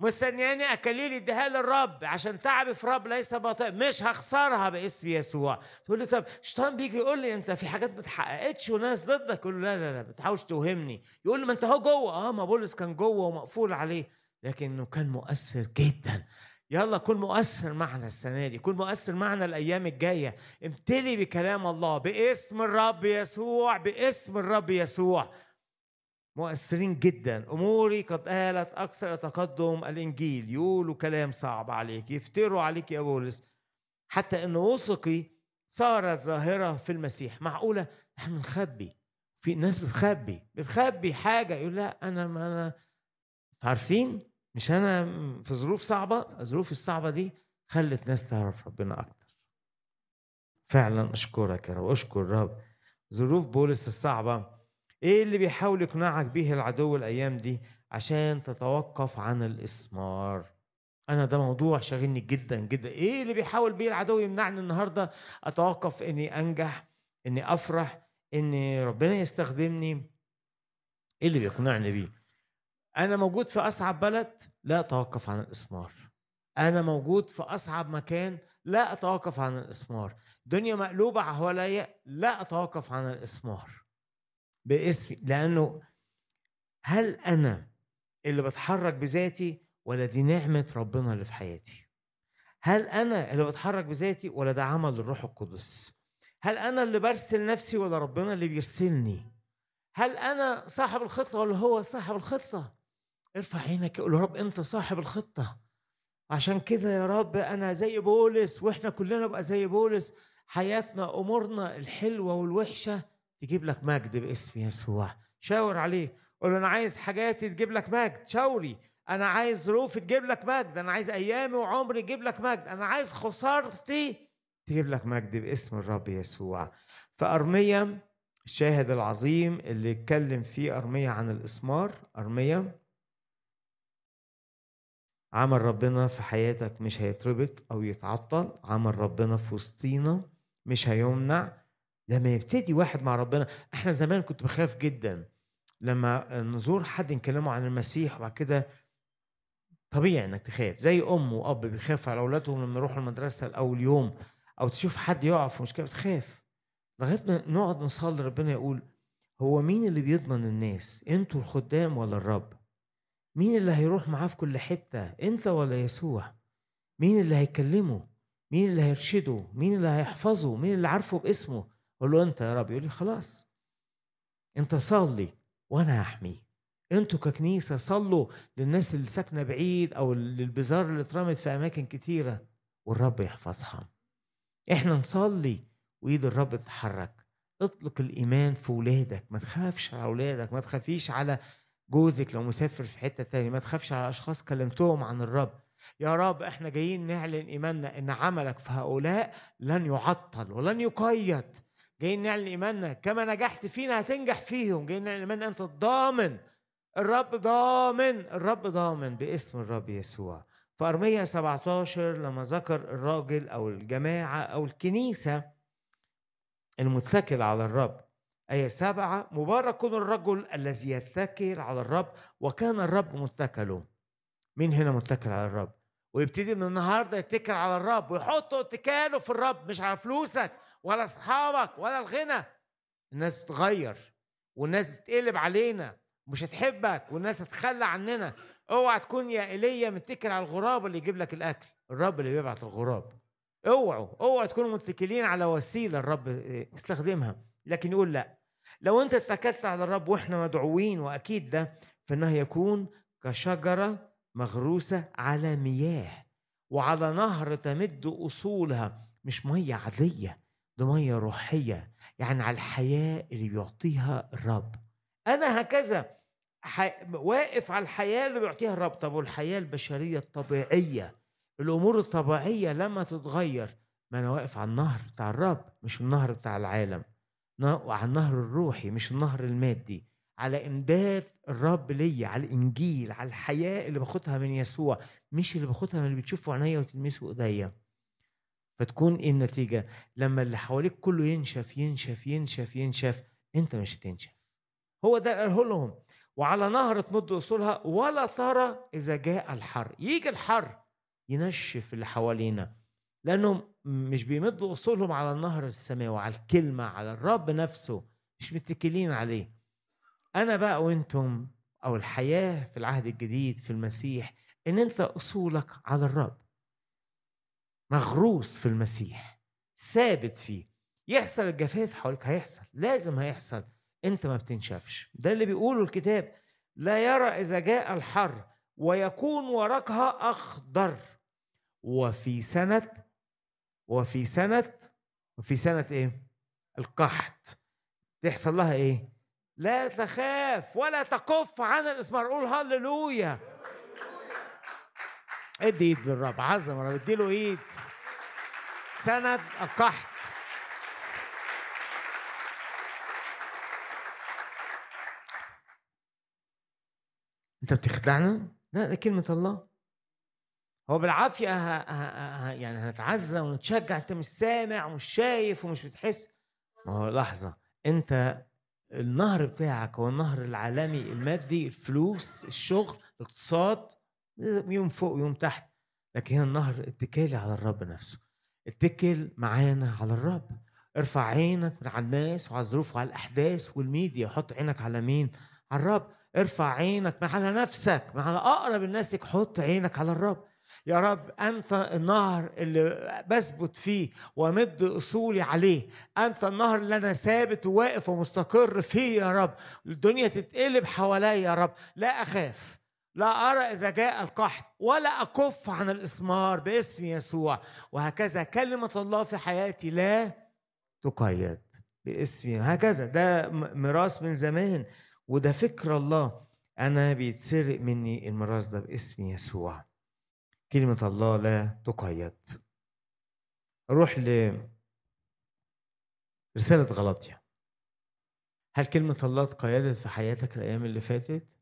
مستنياني اكاليل اديها للرب عشان تعبي في رب ليس باطل مش هخسرها باسم يسوع. تقول لي طب الشيطان بيجي يقول لي أنت في حاجات ما اتحققتش وناس ضدك. يقول له لا لا لا ما تحاولش توهمني. يقول لي ما أنت أهو جوه. آه ما بولس كان جوه ومقفول عليه. لكنه كان مؤثر جدا. يلا كن مؤثر معنا السنة دي. كن مؤثر معنا الأيام الجاية. امتلي بكلام الله باسم الرب يسوع باسم الرب يسوع. مؤثرين جدا. أموري قد آلت أكثر تقدم الإنجيل. يقولوا كلام صعب عليك. يفتروا عليك يا بولس. حتى إن وثقي صارت ظاهرة في المسيح. معقولة؟ إحنا بنخبي. في ناس بتخبي. بتخبي حاجة. يقول لا أنا ما أنا عارفين؟ مش أنا في ظروف صعبة؟ الظروف الصعبة دي خلت ناس تعرف ربنا أكتر. فعلا أشكرك يا رب. أشكر الرب ظروف بولس الصعبة إيه اللي بيحاول يقنعك به العدو الأيام دي؟ عشان تتوقف عن الإسمار. أنا ده موضوع شاغلني جدا جدا. إيه اللي بيحاول بيه العدو يمنعني النهارده؟ أتوقف إني أنجح إني أفرح ان ربنا يستخدمني. إيه اللي بيقنعني بيه؟ أنا موجود في أصعب بلد لا أتوقف عن الإسمار. أنا موجود في أصعب مكان لا أتوقف عن الإسمار. دنيا مقلوبة حواليا لا أتوقف عن الإسمار. باسمي لأنه هل أنا اللي بتحرك بذاتي ولا دي نعمة ربنا اللي في حياتي؟ هل أنا اللي بتحرك بذاتي ولا ده عمل الروح القدس؟ هل أنا اللي برسل نفسي ولا ربنا اللي بيرسلني؟ هل أنا صاحب الخطة ولا هو صاحب الخطة؟ ارفع عينك يا رب أنت صاحب الخطة. عشان كده يا رب أنا زي بولس وإحنا كلنا بقى زي بولس. حياتنا أمورنا الحلوة والوحشة تجيب لك مجد باسم يسوع. شاور عليه قول له أنا عايز حاجاتي تجيب لك مجد. شاوري. أنا عايز ظروفي تجيب لك مجد. أنا عايز أيامي وعمري تجيب لك مجد. أنا عايز خسارتي تجيب لك مجد باسم الرب يسوع. فأرميا الشاهد العظيم اللي اتكلم فيه أرميا عن الإسمار. أرميا. عمل ربنا في حياتك مش هيتربط أو يتعطل. عمل ربنا في وسطينا مش هيمنع. لما يبتدي واحد مع ربنا إحنا زمان كنت بخاف جدا لما نزور حد نكلمه عن المسيح وبعد كده طبيعي إنك تخاف. زي أم وأب بيخافوا على أولادهم لما يروحوا المدرسة الأول يوم أو تشوف حد يقع في مشكلة بتخاف. لغاية ما نقعد نصلي ربنا يقول هو مين اللي بيضمن الناس أنتوا الخدام ولا الرب؟ مين اللي هيروح معاه في كل حتة أنت ولا يسوع؟ مين اللي هيكلمه؟ مين اللي هيرشده؟ مين اللي هيحفظه؟ مين اللي عارفه باسمه؟ أقول له أنت يا رب. يقول لي خلاص أنت صلي وأنا هحميه أنتوا ككنيسة صلوا للناس اللي ساكنة بعيد أو للبزار اللي اترمت في أماكن كتيرة والرب يحفظها إحنا نصلي وإيد الرب تتحرك. اطلق الإيمان في ولادك. ما تخافش على اولادك ما تخافيش على جوزك لو مسافر في حتة تاني ما تخافش على أشخاص كلمتهم عن الرب. يا رب إحنا جايين نعلن إيماننا إن عملك في هؤلاء لن يعطل ولن يقيد. جايين نعلن إيماننا. كما نجحت فينا هتنجح فيهم. جايين نعلن إيماننا. أنت ضامن. الرب ضامن. الرب ضامن باسم الرب يسوع. فأرمية 17 لما ذكر الراجل أو الجماعة أو الكنيسة المتكل على الرب. آية سبعة مبارك كن الرجل الذي يتكل على الرب. وكان الرب متكله. مين هنا متكل على الرب؟ ويبتدي من النهارده يتكل على الرب. ويحط اتكاله في الرب. مش على فلوسك. ولا أصحابك ولا الغنى. الناس بتتغير والناس بتقلب علينا مش هتحبك والناس هتتخلى عننا. اوعى تكون يا إيليا متكل على الغراب اللي يجيب لك الأكل. الرب اللي بيبعت الغراب. اوعوا اوعوا تكونوا متكلين على وسيلة الرب يستخدمها لكن يقول لا. لو انت اتكلت على الرب وإحنا مدعوين وأكيد ده فإنه يكون كشجرة مغروسة على مياه وعلى نهر تمد أصولها مش ميه عادية. ده مية روحية يعني على الحياة اللي بيعطيها الرب. أنا هكذا ح... واقف على الحياة اللي بيعطيها الرب. طب والحياة البشرية الطبيعية؟ الأمور الطبيعية لما تتغير. ما أنا واقف على النهر بتاع الرب مش النهر بتاع العالم. على النهر الروحي مش النهر المادي. على إمداد الرب ليا على الإنجيل على الحياة اللي باخدها من يسوع. مش اللي باخدها من اللي بتشوفه عينيا وتلمسه إيديا. فتكون إيه النتيجة؟ لما اللي حواليك كله ينشف ينشف ينشف ينشف أنت مش هتنشف. هو ده قاله لهم. وعلى نهر تمد أصولها ولا ترى إذا جاء الحر. يجي الحر ينشف اللي حوالينا. لأنهم مش بيمدوا أصولهم على النهر السماوي على الكلمة على الرب نفسه. مش متكلين عليه. أنا بقى وأنتم أو الحياة في العهد الجديد في المسيح إن أنت أصولك على الرب. مغروس في المسيح ثابت فيه. يحصل الجفاف حواليك هيحصل لازم هيحصل. انت ما بتنشفش. ده اللي بيقوله الكتاب. لا يرى إذا جاء الحر ويكون ورقها أخضر. وفي سنة وفي سنة وفي سنة إيه؟ القحط. تحصل لها إيه؟ لا تخاف ولا تكف عن الاسمار قول هللويا. ادي ايد للرب عظم رب اديله إيد. سنة القحط. أنت بتخدعنا؟ لا ده كلمة الله. هو بالعافية ها ها ها يعني هنتعزى ونتشجع. أنت مش سامع ومش شايف ومش بتحس. ما هو لحظة. أنت النهر بتاعك هو النهر العالمي المادي الفلوس الشغل الاقتصاد. يوم فوق يوم تحت لكن هنا النهر اتكالي على الرب نفسه. اتكل معانا على الرب. ارفع عينك على الناس وعلى الظروف وعلى الأحداث والميديا حط عينك على مين؟ على الرب. ارفع عينك على نفسك على أقرب الناس لك حط عينك على الرب. يا رب أنت النهر اللي بثبت فيه وامد أصولي عليه. أنت النهر اللي أنا ثابت وواقف ومستقر فيه يا رب. الدنيا تتقلب حواليا يا رب. لا أخاف. لا أرى إذا جاء القحط ولا أكف عن الإسمار باسم يسوع. وهكذا كلمة الله في حياتي لا تقيد باسم هكذا ده ميراث من زمان وده فكر الله. أنا بيتسرق مني الميراث ده باسم يسوع. كلمة الله لا تقيد. أروح ل رسالة غلطية. هل كلمة الله تقيدت في حياتك الأيام اللي فاتت؟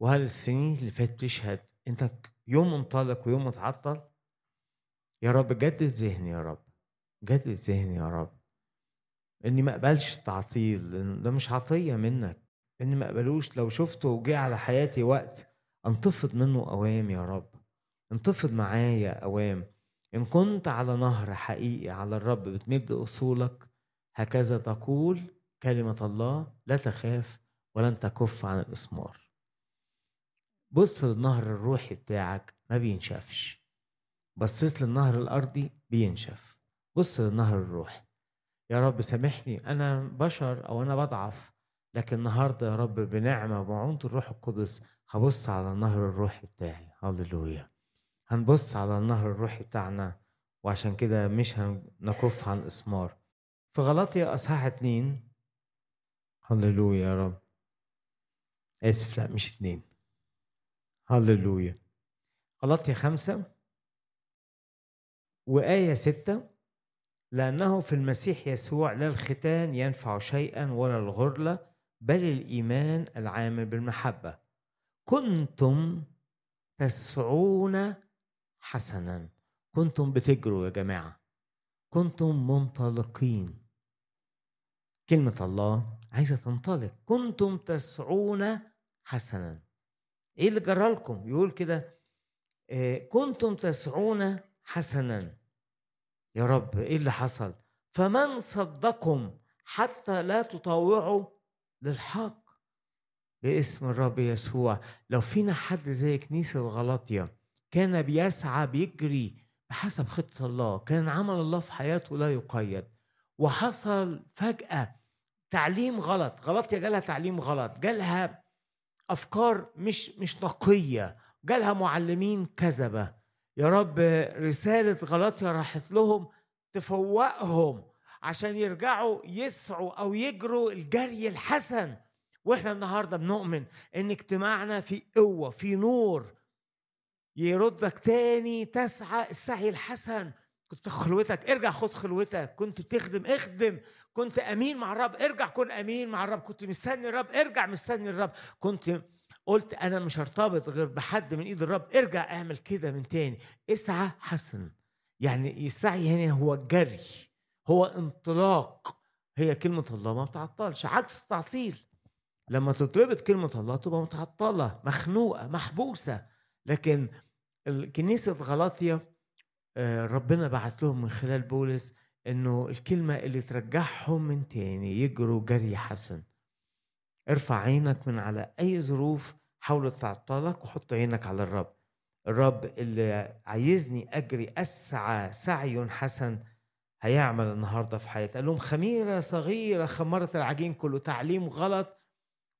وهل السنين اللي فاتت تشهد انت يوم منطلق ويوم متعطل؟ يا رب جدد ذهني يا رب جدد ذهني يا رب. إني ما أقبلش التعطيل ده مش عطية منك. إني ما أقبلوش لو شفته وجه على حياتي وقت أنتفض منه أوام يا رب. أنتفض معايا أوام. إن كنت على نهر حقيقي على الرب بتمد أصولك هكذا تقول كلمة الله لا تخاف ولن تكف عن الإسمار. بص للنهر الروحي بتاعك ما بينشفش. بصيت للنهر الأرضي بينشف. بص للنهر الروحي. يا رب سامحني أنا بشر أو أنا بضعف لكن النهارده يا رب بنعمة ومعونه الروح القدس هبص على النهر الروحي بتاعي. هللويا. هنبص على النهر الروحي بتاعنا وعشان كده مش هنكف عن الاسمار في غلطية أصحاح اتنين. هللويا يا رب. آسف لا مش اتنين. هللويا. غلطية خمسة وآية ستة لأنه في المسيح يسوع لا الختان ينفع شيئا ولا الغرلة بل الإيمان العامل بالمحبة. كنتم تسعون حسنا. كنتم بتجروا يا جماعة. كنتم منطلقين. كلمة الله عايزة تنطلق. كنتم تسعون حسنا. إيه اللي جرى لكم؟ يقول كده آه، كنتم تسعون حسنا. يا رب إيه اللي حصل؟ فمن صدكم حتى لا تطاوعوا للحق باسم الرب يسوع. لو فينا حد زي كنيسة غلطية كان بيسعى بيجري بحسب خطة الله كان عمل الله في حياته لا يقيد وحصل فجأة تعليم غلط. غلطية جالها تعليم غلط جالها أفكار مش مش نقية. جالها معلمين كذبة. يا رب رسالة غلطية راحت لهم تفوقهم عشان يرجعوا يسعوا أو يجروا الجري الحسن. وإحنا النهارده بنؤمن إن اجتماعنا في قوة في نور. يردك تاني تسعى السعي الحسن. كنت خلوتك ارجع خد خلوتك. كنت بتخدم اخدم. كنت أمين مع الرب ارجع كن أمين مع الرب. كنت مستني الرب ارجع مستني الرب. كنت قلت أنا مش هرتبط غير بحد من إيد الرب. ارجع اعمل كده من تاني. اسعى حسن. يعني السعي هنا هو الجري هو انطلاق. هي كلمة الله ما بتعطلش. عكس التعطيل. لما تتربط كلمة الله تبقى متعطلة مخنوقة محبوسة. لكن كنيسة غلاطيا ربنا بعت لهم من خلال بولس إنه الكلمة اللي ترجعهم من تاني يجروا جري حسن. ارفع عينك من على أي ظروف حاولت تعطلك وحط عينك على الرب. الرب اللي عايزني أجري أسعى سعي حسن هيعمل النهارده في حياتي. قال لهم خميرة صغيرة خمرت العجين كله تعليم غلط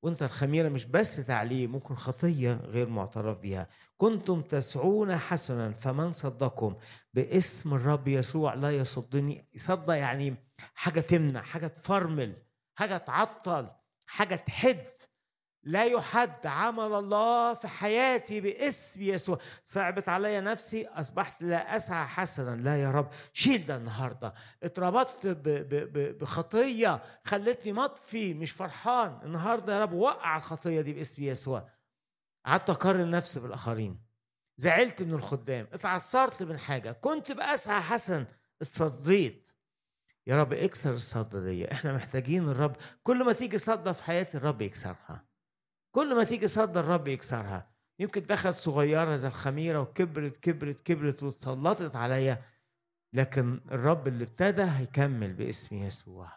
وانت الخميرة مش بس تعليم ممكن خطية غير معترف بها كنتم تسعون حسنا فمن صدكم باسم الرب يسوع لا يصدني. يصدق يعني حاجة تمنع حاجة تفرمل حاجة تعطل حاجة تحد. لا يحد عمل الله في حياتي باسم يسوع. صعبت عليا نفسي أصبحت لا أسعى حسنا. لا يا رب شيل ده النهارده. اتربطت بخطية خلتني مطفي مش فرحان. النهارده يا رب وقع الخطية دي باسم يسوع. قعدت أقارن نفسي بالآخرين. زعلت من الخدام. اتعثرت من حاجة. كنت بأسعى حسن. اتصديت. يا رب اكسر الصدى دي. إحنا محتاجين الرب. كل ما تيجي صدى في حياتي الرب يكسرها. كل ما تيجي صد الرب يكسرها. يمكن دخلت صغيرة زي الخميرة وكبرت كبرت كبرت واتسلطت عليا. لكن الرب اللي ابتدى هيكمل باسم يسوع.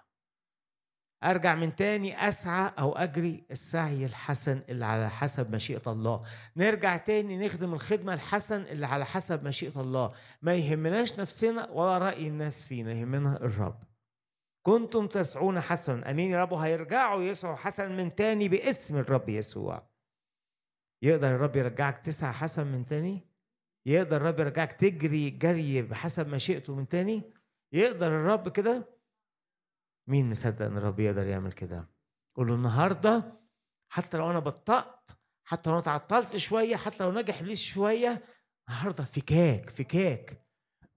أرجع من تاني أسعى أو أجري السعي الحسن اللي على حسب مشيئة الله. نرجع تاني نخدم الخدمة الحسن اللي على حسب مشيئة الله. ما يهمناش نفسنا ولا رأي الناس فينا يهمنا الرب. كنتم تسعون حسنا. أمين يا رب. هيرجعوا يسعوا حسن من تاني باسم الرب يسوع. يقدر الرب يرجعك تسعى حسن من تاني؟ يقدر الرب يرجعك تجري جري بحسب مشيئته من تاني؟ يقدر الرب كده؟ مين مصدق إن الرب يقدر يعمل كده؟ قول له النهارده حتى لو أنا بطأت حتى لو أنا تعطلت شوية حتى لو نجح ابليس شوية النهارده فكاك فكاك.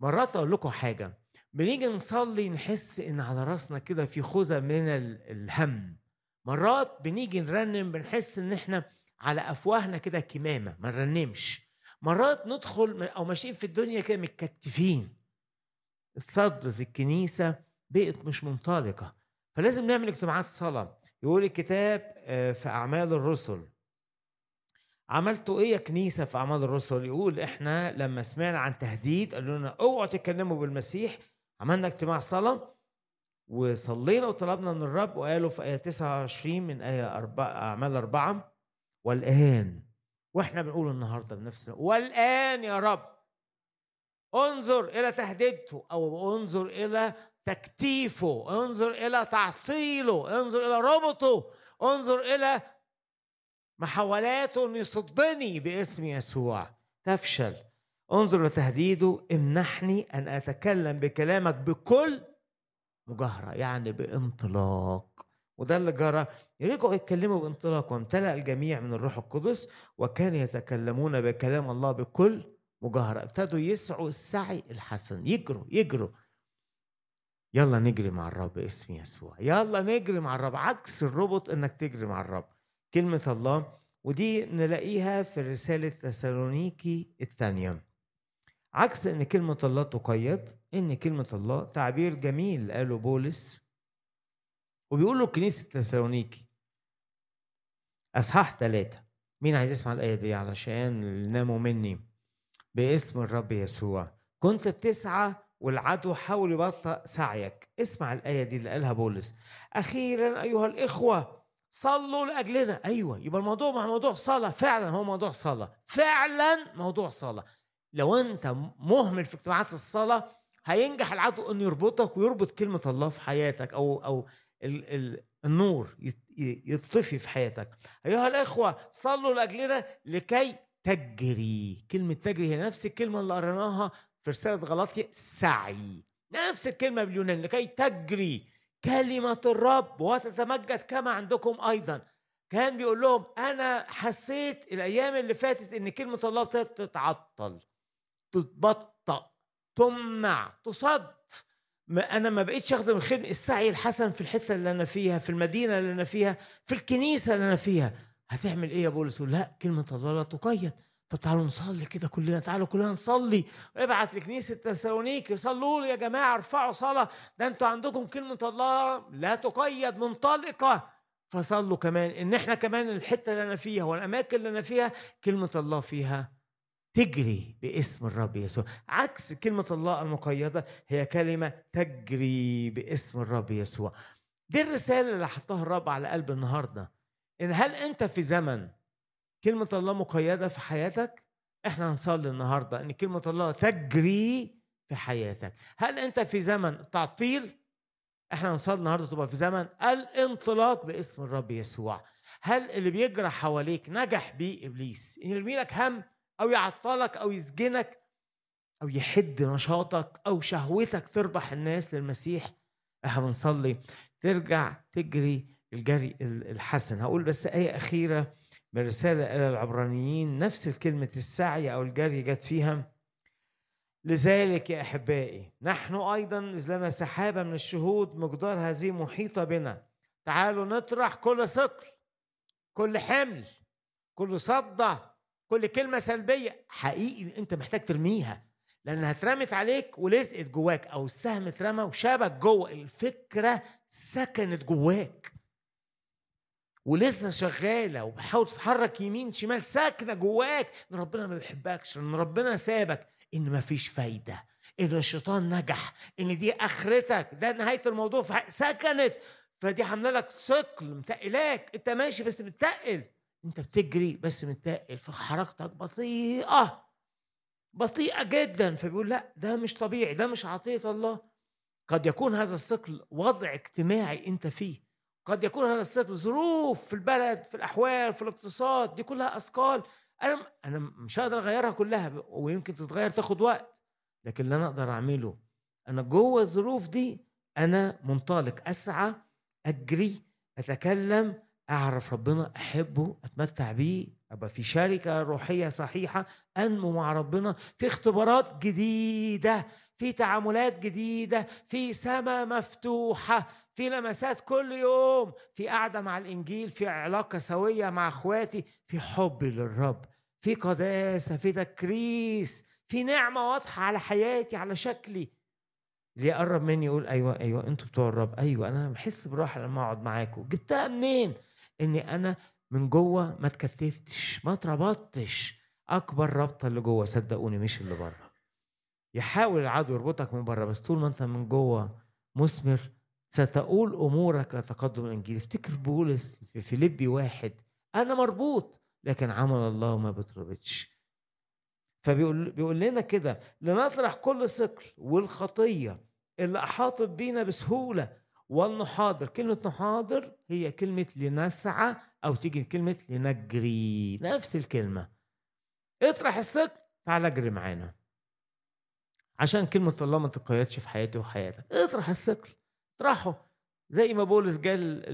مرات أقول لكم حاجة. بنيجي نصلي نحس إن على راسنا كده في خوذة من الهم. مرات بنيجي نرنم بنحس إن إحنا على أفواهنا كده كمامة ما نرنمش. مرات ندخل أو ماشيين في الدنيا كده متكتفين. اتصدت الكنيسة بقت مش منطلقة. فلازم نعمل اجتماعات صلاة. يقول الكتاب آه، في أعمال الرسل. عملتوا إيه يا كنيسة في أعمال الرسل؟ يقول إحنا لما سمعنا عن تهديد قالوا لنا أوعوا تتكلموا بالمسيح عملنا اجتماع صلاة وصلينا وطلبنا من الرب وقالوا في آية 29 من آية أربعة أعمال أربعة والآن وإحنا بنقول النهاردة بنفسنا والآن يا رب انظر إلى تهديدته أو انظر إلى تكتيفه انظر إلى تعطيله انظر إلى ربطه انظر إلى محاولاته أن يصدني باسم يسوع. تفشل. انظر لتهديده امنحني أن أتكلم بكلامك بكل مجاهرة يعني بانطلاق. وده اللي جرى. يرجعوا يتكلموا بانطلاق وامتلأ الجميع من الروح القدس وكانوا يتكلمون بكلام الله بكل مجاهرة. ابتدوا يسعوا السعي الحسن. يجروا يجروا. يلا نجري مع الرب باسم يسوع. يلا نجري مع الرب. عكس الربط إنك تجري مع الرب. كلمة الله ودي نلاقيها في رسالة تسالونيكي الثانية. عكس إن كلمة الله تقيد إن كلمة الله تعبير جميل قاله بولس. وبيقول له كنيسه تسالونيكي أصحاح ثلاثة مين عايز يسمع الآية دي؟ علشان ناموا مني. باسم الرب يسوع. كنت بتسعى والعدو حاول يبطئ سعيك. اسمع الآية دي اللي قالها بولس. أخيرا أيها الإخوة صلوا لأجلنا. أيوة يبقى الموضوع مع موضوع صلاة. فعلا هو موضوع صلاة. فعلا موضوع صلاة. لو أنت مهمل في اجتماعات الصلاة هينجح العدو أنه يربطك ويربط كلمة الله في حياتك أو أو ال ال النور يطفي في حياتك. أيها الإخوة صلوا لأجلنا لكي تجري. كلمة تجري هي نفس الكلمة اللي قريناها في رسالة غلطية سعي. نفس الكلمة باليوناني لكي تجري. كلمة الرب وتتمجد كما عندكم أيضا. كان بيقول لهم أنا حسيت الأيام اللي فاتت إن كلمة الله تتعطل تتبطأ تمنع تصد. ما أنا ما بقيتش أخدم الخدمه السعي الحسن في الحتة اللي أنا فيها في المدينة اللي أنا فيها في الكنيسة اللي أنا فيها. هتعمل إيه يا بولس؟ لا كلمة الله لا تقيد. طب تعالوا نصلي كده كلنا تعالوا كلنا نصلي. ابعت لكنيسة تسالونيكي صلوا لي يا جماعة ارفعوا صلاة. ده أنتوا عندكم كلمة الله لا تقيد منطلقة. فصلوا كمان. إن إحنا كمان الحتة اللي أنا فيها والأماكن اللي أنا فيها كلمة الله فيها تجري باسم الرب يسوع. عكس كلمة الله المقيدة هي كلمة تجري باسم الرب يسوع. دي الرسالة اللي حطها الرب على قلب النهاردة. إن هل أنت في زمن كلمة الله مقيدة في حياتك؟ إحنا هنصلي النهاردة إن كلمة الله تجري في حياتك. هل أنت في زمن تعطيل؟ إحنا هنصلي النهاردة تبقى في زمن الانطلاق باسم الرب يسوع. هل اللي بيجرى حواليك نجح بيه إبليس؟ يرمي لك هم أو يعطلك أو يسجنك أو يحد نشاطك أو شهوتك تربح الناس للمسيح. إحنا بنصلي. ترجع تجري الجري الحسن. هقول بس آية أخيرة من رسالة إلى العبرانيين. نفس الكلمة السعي أو الجري جت فيها. لذلك يا أحبائي نحن أيضا إذ لنا سحابة من الشهود مقدار هذه محيطة بنا. تعالوا نطرح كل ثقل كل حمل كل صدة كل كلمة سلبية. حقيقي أنت محتاج ترميها لأنها اترمت عليك ولزقت جواك أو السهم اترمى وشبك جوه. الفكرة سكنت جواك. ولسه شغالة وبحاول تتحرك يمين شمال ساكنة جواك. إن ربنا ما بيحبكش إن ربنا سابك إن ما فيش فايدة إن الشيطان نجح إن دي آخرتك. ده نهاية الموضوع. سكنت. فدي عاملة لك ثقل متقلاك. أنت ماشي بس بتتقل. انت بتجري بس متقل فحركتك بطيئة بطيئة جدا. فبيقول لا ده مش طبيعي ده مش عطية الله. قد يكون هذا الثقل وضع اجتماعي انت فيه. قد يكون هذا السبب ظروف في البلد في الأحوال في الاقتصاد دي كلها أثقال. أنا أنا مش هقدر أغيرها كلها ويمكن تتغير تاخد وقت. لكن اللي أنا أقدر أعمله أنا جوه الظروف دي أنا منطلق أسعى أجري أتكلم أعرف ربنا أحبه أتمتع بيه أبقى في شركة روحية صحيحة أنمو مع ربنا في اختبارات جديدة في تعاملات جديدة في سماء مفتوحة في لمسات كل يوم في قعدة مع الإنجيل في علاقة سوية مع أخواتي في حب للرب في قداسة في تكريس في نعمة واضحة على حياتي على شكلي. اللي يقرب مني يقول أيوه أيوه أنتوا بتوع الرب. أيوه أنا بحس براحة لما أقعد معاكم جبتها منين؟ إني أنا من جوه ما اتكتفتش ما اتربطتش. أكبر ربطه اللي جوه صدقوني مش اللي بره. يحاول العدو يربطك من بره بس طول ما أنت من جوه مثمر ستقول أمورك لتقدم الإنجيل. افتكر بولس في فيليبي واحد أنا مربوط لكن عمل الله ما بتربطش. فبيقول بيقول لنا كده لنطرح كل ثقل والخطية اللي أحاطت بينا بسهولة والنحاضر. كلمة نحاضر هي كلمة لنسعى أو تيجي كلمة لنجري. نفس الكلمة. اطرح الثقل تعال أجري معانا. عشان كلمة الله ما تقيدش في حياتي وحياتك. اطرح الثقل اطرحه. زي ما بولس جال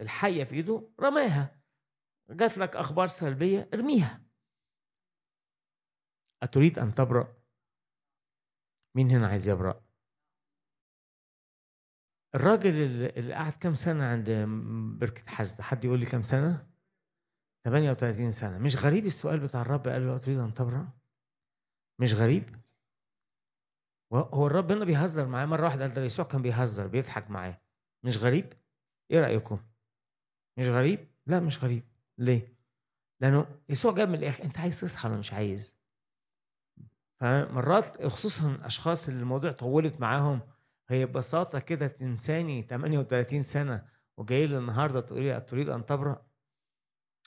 الحية في إيده رماها. جات لك أخبار سلبية ارميها. أتريد أن تبرأ؟ مين هنا عايز يبرأ؟ الراجل اللي قعد كام سنة عند بركة حزد حد يقول لي كام سنة؟ 38 سنة. مش غريب السؤال بتاع الرب؟ قال له أتريد أن تبرأ؟ مش غريب؟ هو الرب هنا بيهزر معاه مرة واحدة قال ده يسوع كان بيهزر بيضحك معاه مش غريب؟ إيه رأيكم؟ مش غريب؟ لا مش غريب. ليه؟ لأنه يسوع جاب من الآخر أنت عايز تصحى ولا مش عايز؟ فمرات خصوصا الاشخاص اللي الموضوع طولت معاهم هي ببساطة كده تنساني 38 سنة وجاي لي النهارده تقولي تريد أن تبرأ؟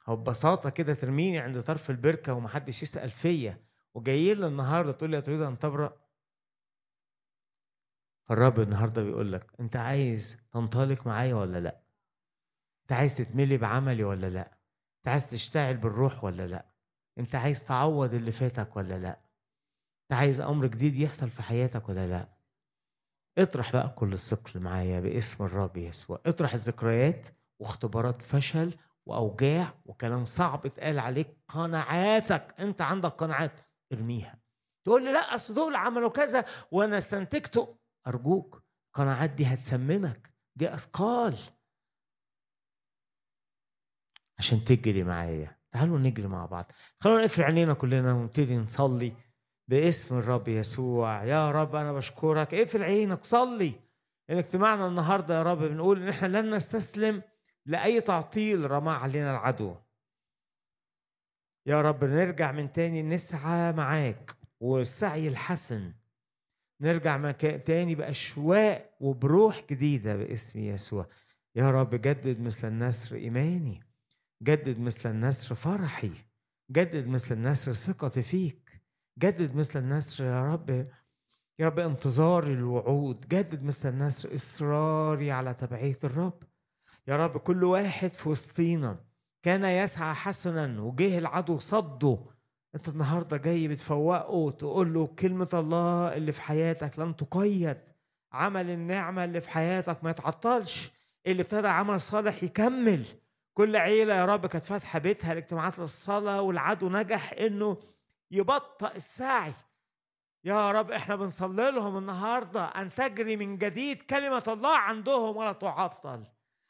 هو ببساطة كده ترميني عند طرف البركة ومحدش يسأل فيا وجاي لي النهارده تقول لي تريد أن تبرأ؟ فالرب النهارده بيقول لك أنت عايز تنطلق معايا ولا لأ؟ أنت عايز تتملي بعملي ولا لأ؟ أنت عايز تشتعل بالروح ولا لأ؟ أنت عايز تعوض اللي فاتك ولا لأ؟ أنت عايز أمر جديد يحصل في حياتك ولا لأ؟ اطرح بقى كل الثقل معايا باسم الرب يسوع. اطرح الذكريات واختبارات فشل وأوجاع وكلام صعب اتقال عليك. قناعاتك انت عندك قناعات ارميها. تقول لي لا أصل دول عملوا كذا وأنا استنتجته. أرجوك القناعات دي هتسممك دي أثقال. عشان تجري معايا. تعالوا نجري مع بعض. خلونا نقفل عينينا كلنا ونبتدي نصلي. باسم الرب يسوع. يا رب أنا بشكرك. اقفل عينك صلي. ان اجتماعنا النهارده يا رب بنقول إن إحنا لن نستسلم لأي تعطيل رماه علينا العدو. يا رب نرجع من تاني نسعى معاك والسعي الحسن. نرجع مكان تاني بأشواق وبروح جديدة باسم يسوع. يا رب جدد مثل النسر إيماني. جدد مثل النسر فرحي. جدد مثل النسر ثقتي فيك. جدد مثل النسر يا رب يا رب انتظاري الوعود. جدد مثل النسر إصراري على تبعية الرب. يا رب كل واحد في وسطينا كان يسعى حسنا وجه العدو صده. انت النهارده جاي بتفوقه تقول له كلمة الله اللي في حياتك لن تقيد. عمل النعمة اللي في حياتك ما يتعطلش. اللي ابتدى عمل صالح يكمل. كل عيلة يا رب كانت فاتحة بيتها لاجتماعات الصلاة والعدو نجح إنه يبطئ السعي. يا رب إحنا بنصلي لهم النهارده أن تجري من جديد كلمة الله عندهم ولا تعطل.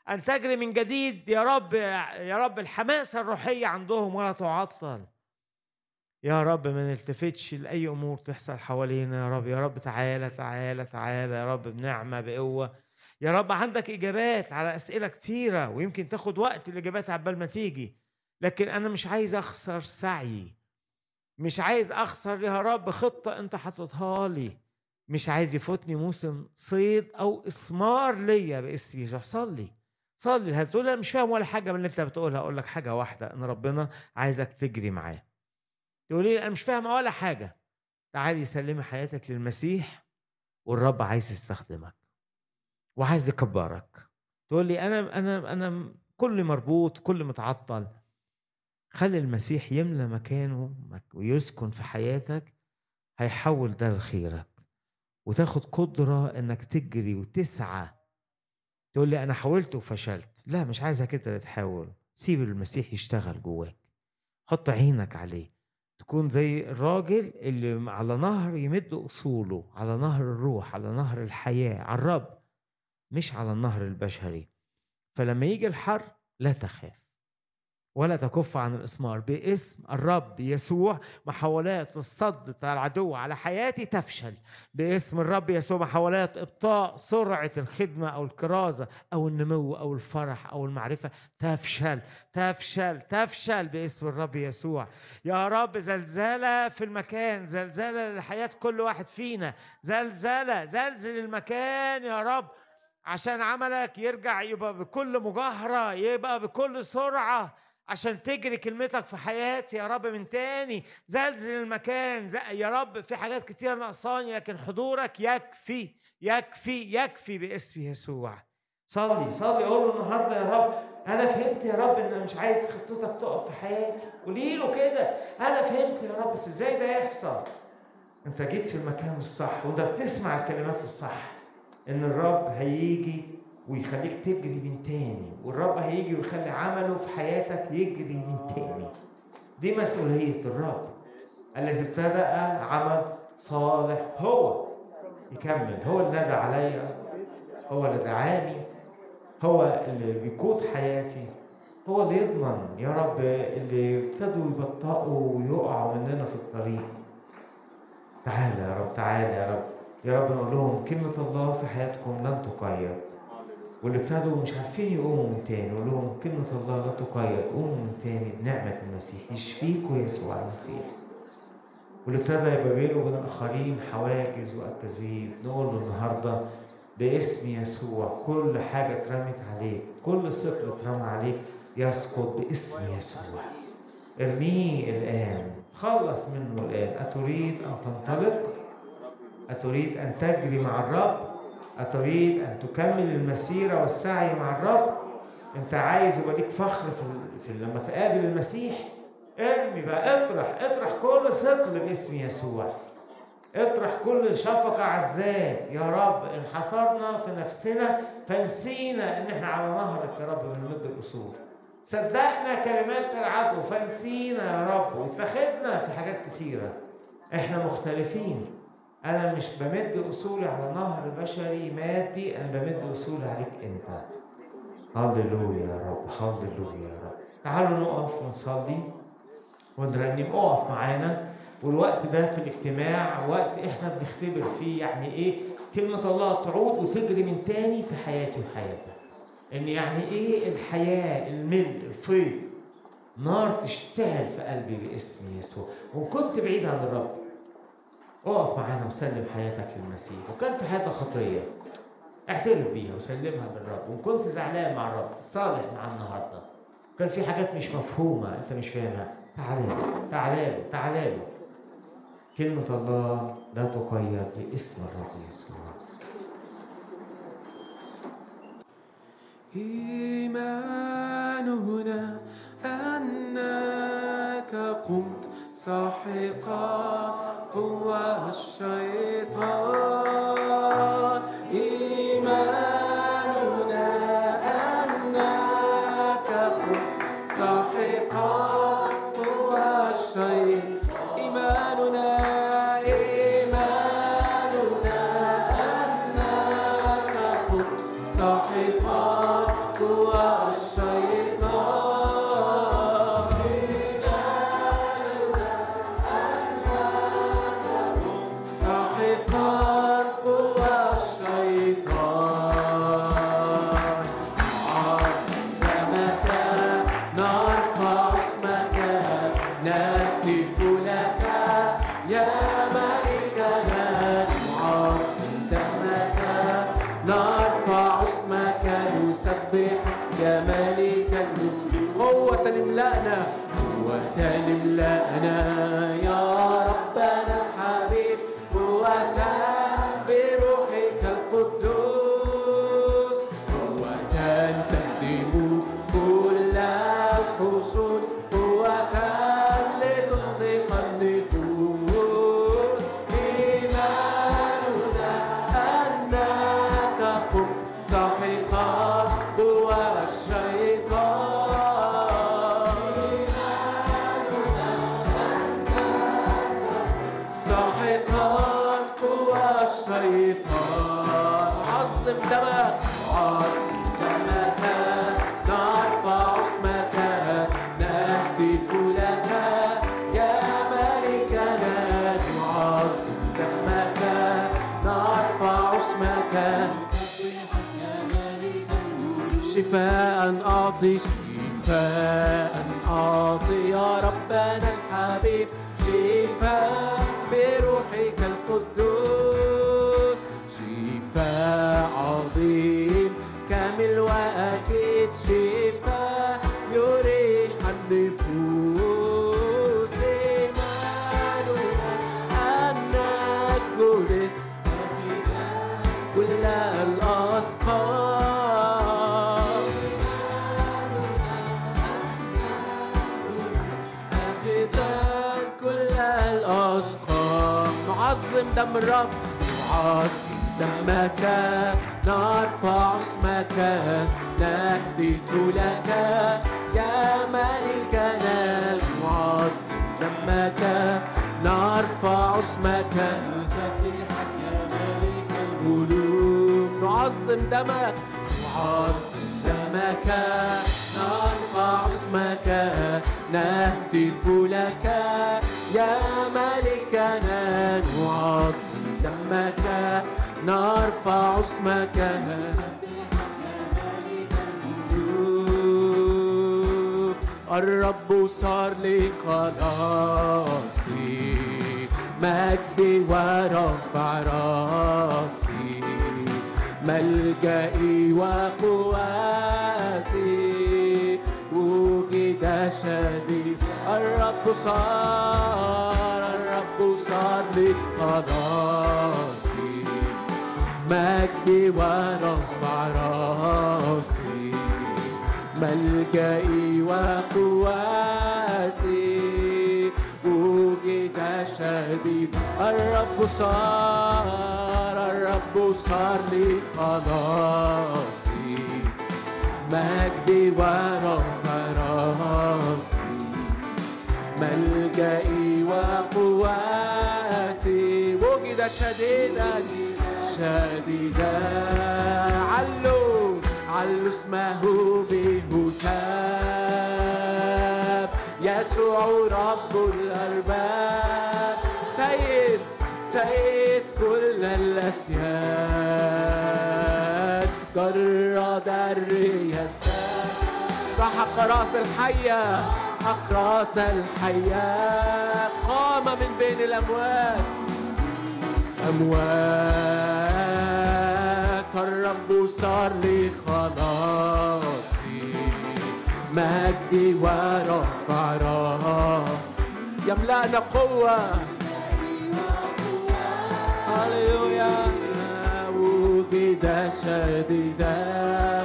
أن تجري من جديد يا رب يا رب الحماسة الروحية عندهم ولا تعطل. يا رب ما نلتفتش لأي أمور تحصل حوالينا. يا رب يا رب تعالى تعالى تعالى. يا رب بنعمة بقوة. يا رب عندك إجابات على أسئلة كتيرة ويمكن تاخد وقت الإجابات عبال ما تيجي. لكن أنا مش عايز أخسر سعي. مش عايز أخسر يا رب خطة أنت حاططها لي. مش عايز يفوتني موسم صيد أو إثمار ليا باسم يسوع صلي. صلي. هتقول أنا مش فاهم ولا حاجة من اللي أنت بتقولها؟ أقول لك حاجة واحدة. إن ربنا عايزك تجري معاه. تقولي لي أنا مش فاهمه ولا حاجة. تعالي سلمي حياتك للمسيح والرب عايز يستخدمك وعايز يكبرك. تقول لي أنا أنا أنا كل مربوط كل متعطل. خلي المسيح يملى مكانه ويسكن في حياتك هيحول ده لخيرك. وتاخد قدرة إنك تجري وتسعى. تقول لي أنا حاولت وفشلت. لا مش عايزك اللي تحاول. سيب المسيح يشتغل جواك. حط عينك عليه. تكون زي الراجل اللي على نهر يمد أصوله على نهر الروح على نهر الحياة على الرب مش على النهر البشري. فلما يجي الحر لا تخاف. ولا تكف عن الإسمار. باسم الرب يسوع محاولات الصد بتاع العدو على حياتي تفشل. باسم الرب يسوع محاولات إبطاء سرعة الخدمة أو الكرازة أو النمو أو الفرح أو المعرفة تفشل. تفشل تفشل باسم الرب يسوع. يا رب زلزلة في المكان زلزلة لحياة كل واحد فينا. زلزلة زلزل المكان يا رب. عشان عملك يرجع يبقى بكل مجاهرة يبقى بكل سرعة. عشان تجري كلمتك في حياتي يا رب من تاني. زلزل المكان يا رب في حاجات كتير ناقصاني لكن حضورك يكفي يكفي يكفي باسم يسوع. صلي صلي قول له النهارده يا رب أنا فهمت يا رب إن أنا مش عايز خطتك تقف في حياتي. قولي له كده أنا فهمت يا رب بس إزاي ده يحصل؟ أنت جيت في المكان الصح وأنت بتسمع الكلمات الصح إن الرب هيجي ويخليك تجري من تاني والرب هيجي ويخلي عمله في حياتك يجري من تاني. دي مسؤولية الرب. الذي ابتدأ عمل صالح هو. يكمل. هو اللي نادى عليا. هو اللي دعاني. هو اللي بيقود حياتي. هو اللي يضمن. يا رب اللي ابتدوا يبطئوا ويقعوا مننا في الطريق. تعالى يا رب تعالى يا رب. يا رب نقول لهم كلمة الله في حياتكم لن تقيد. واللي ابتدوا مش عارفين يقوموا من تاني نقول لهم كلمة الله لا تقيد قوموا من تاني بنعمة المسيح يشفيكوا يسوع المسيح. واللي ابتدى يبقى بينه وبين الآخرين حواجز وأكاذيب. نقول له النهاردة باسم يسوع كل حاجة اترمت عليك كل ثقل اترمى عليك يسقط باسم يسوع. ارميه الآن خلص منه الآن. أتريد أن تنطلق؟ أتريد أن تجري مع الرب؟ أتريد أن تكمل المسيرة والسعي مع الرب. أنت عايز يبقى ليك فخر في, لما تقابل المسيح. ارمي بقى اطرح اطرح كل ثقل باسم يسوع. اطرح كل شفقة الذات يا رب انحصرنا في نفسنا فنسينا إن إحنا على نهرك يا رب بنمد الاصول صدقنا كلمات العدو فنسينا يا رب واتخذنا في حاجات كثيرة. إحنا مختلفين. أنا مش بمد اصولي على نهر بشري مادي أنا بمد اصولي عليك أنت. هللويا يا رب هللويا يا رب. تعالوا نقف ونصلي ونرنم اقف معانا. والوقت ده في الاجتماع وقت إحنا بنختبر فيه يعني إيه؟ كلمة الله تعود وتجري من تاني في حياتي وحياتك. إن يعني إيه؟ الحياة الملء الفيض. نار تشتعل في قلبي باسم يسوع. وان كنت بعيد عن الرب. اقف معانا وسلم حياتك للمسيح. وكان في حياتك خطية. اعترف بيها وسلمها للرب وإن كنت زعلان مع الرب تصالح معاه النهارده. كان في حاجات مش مفهومة أنت مش فاهمها. تعالى له تعالى له تعالى له كلمة الله لا تقيد باسم الرب يسوع. إيماننا أنك قمت ساحقا قوى الشيطان. مجدي ورفع راسي ملجئي وقواتي. وجد شديد الرب صار الرب صار لي خلاصي مجدي ورفع راسي ملجئي صار الرب صار لي خلاصي. مجدي ورفع راسي. ملجئي وقواتي. وجد شديدا شديدا. علوا علوا اسمه بهتاف. يسوع رب الأرباب. سيد سيد كل الأسياد. جرد الرياسات سحق راس الحية. حق راس الحية. قام من بين الأموات. أموات. الرب صار لي خلاصي. مجدي ورفع راسي. يملأنا قوة. هللويا وجد شديدا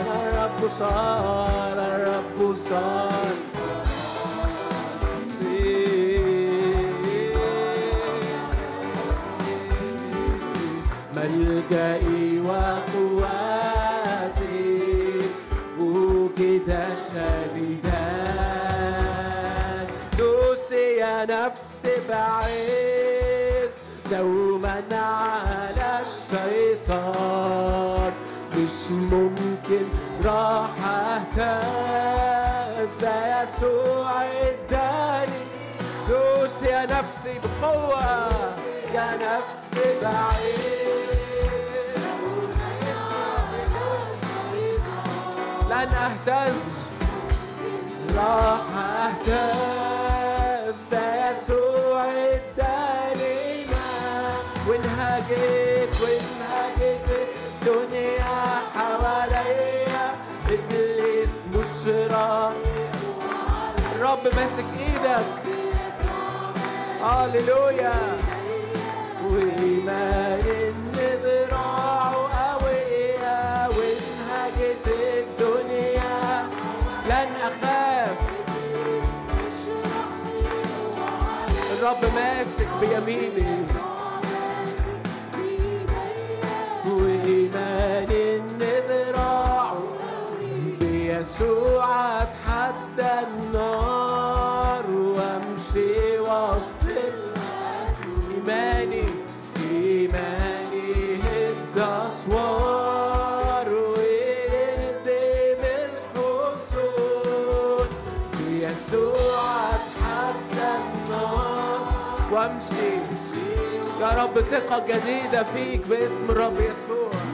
الرب صار الرب صار ملجئي وقواتي وجد شديدا دوسي يا نفس بعز دوما على الشيطان. مش ممكن راح اهتز ده يسوع اداني دوس يا نفسي بقوة يا نفسي بعيد. لن أهتز. راح اهتز ده وانهجت وانهجت الدنيا حواليا ابليس مشرق الرب ماسك إيدك هللويا وإيمان إن ذراعه قوية وانهجت الدنيا لن أخاف الرب ماسك بيميني وإيمان إن ذراعه بيسوع أتحدى النار. رب ثقة جديدة فيك باسم الرب يسوع.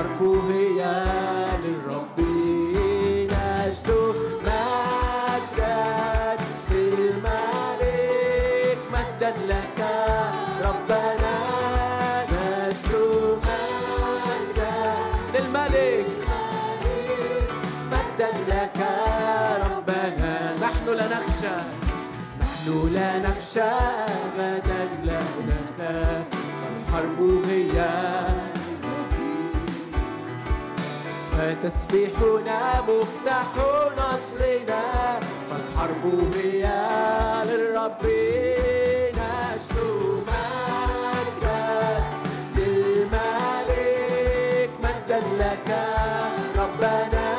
الحرب هي للرب للملك مجدا لك ربنا للملك مجدا لك ربنا. نحن لا نخشى نحن لا نخشى أبدا. لأنك الحرب هي فتسبيحنا مفتاح نصرنا فالحرب هي للرب نشدو للملك مجدا لك ربنا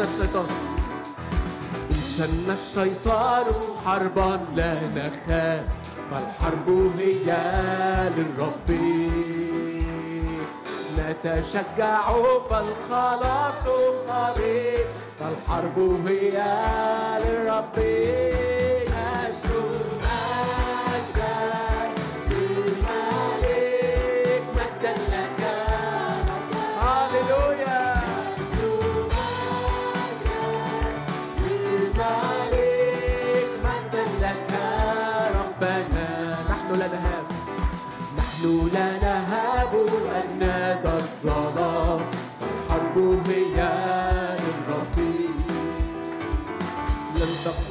الشيطان إن شن الشيطان حربا لا نخاف فالحرب هي للرب. نتشجع فالخلاص قريب فالحرب هي للرب.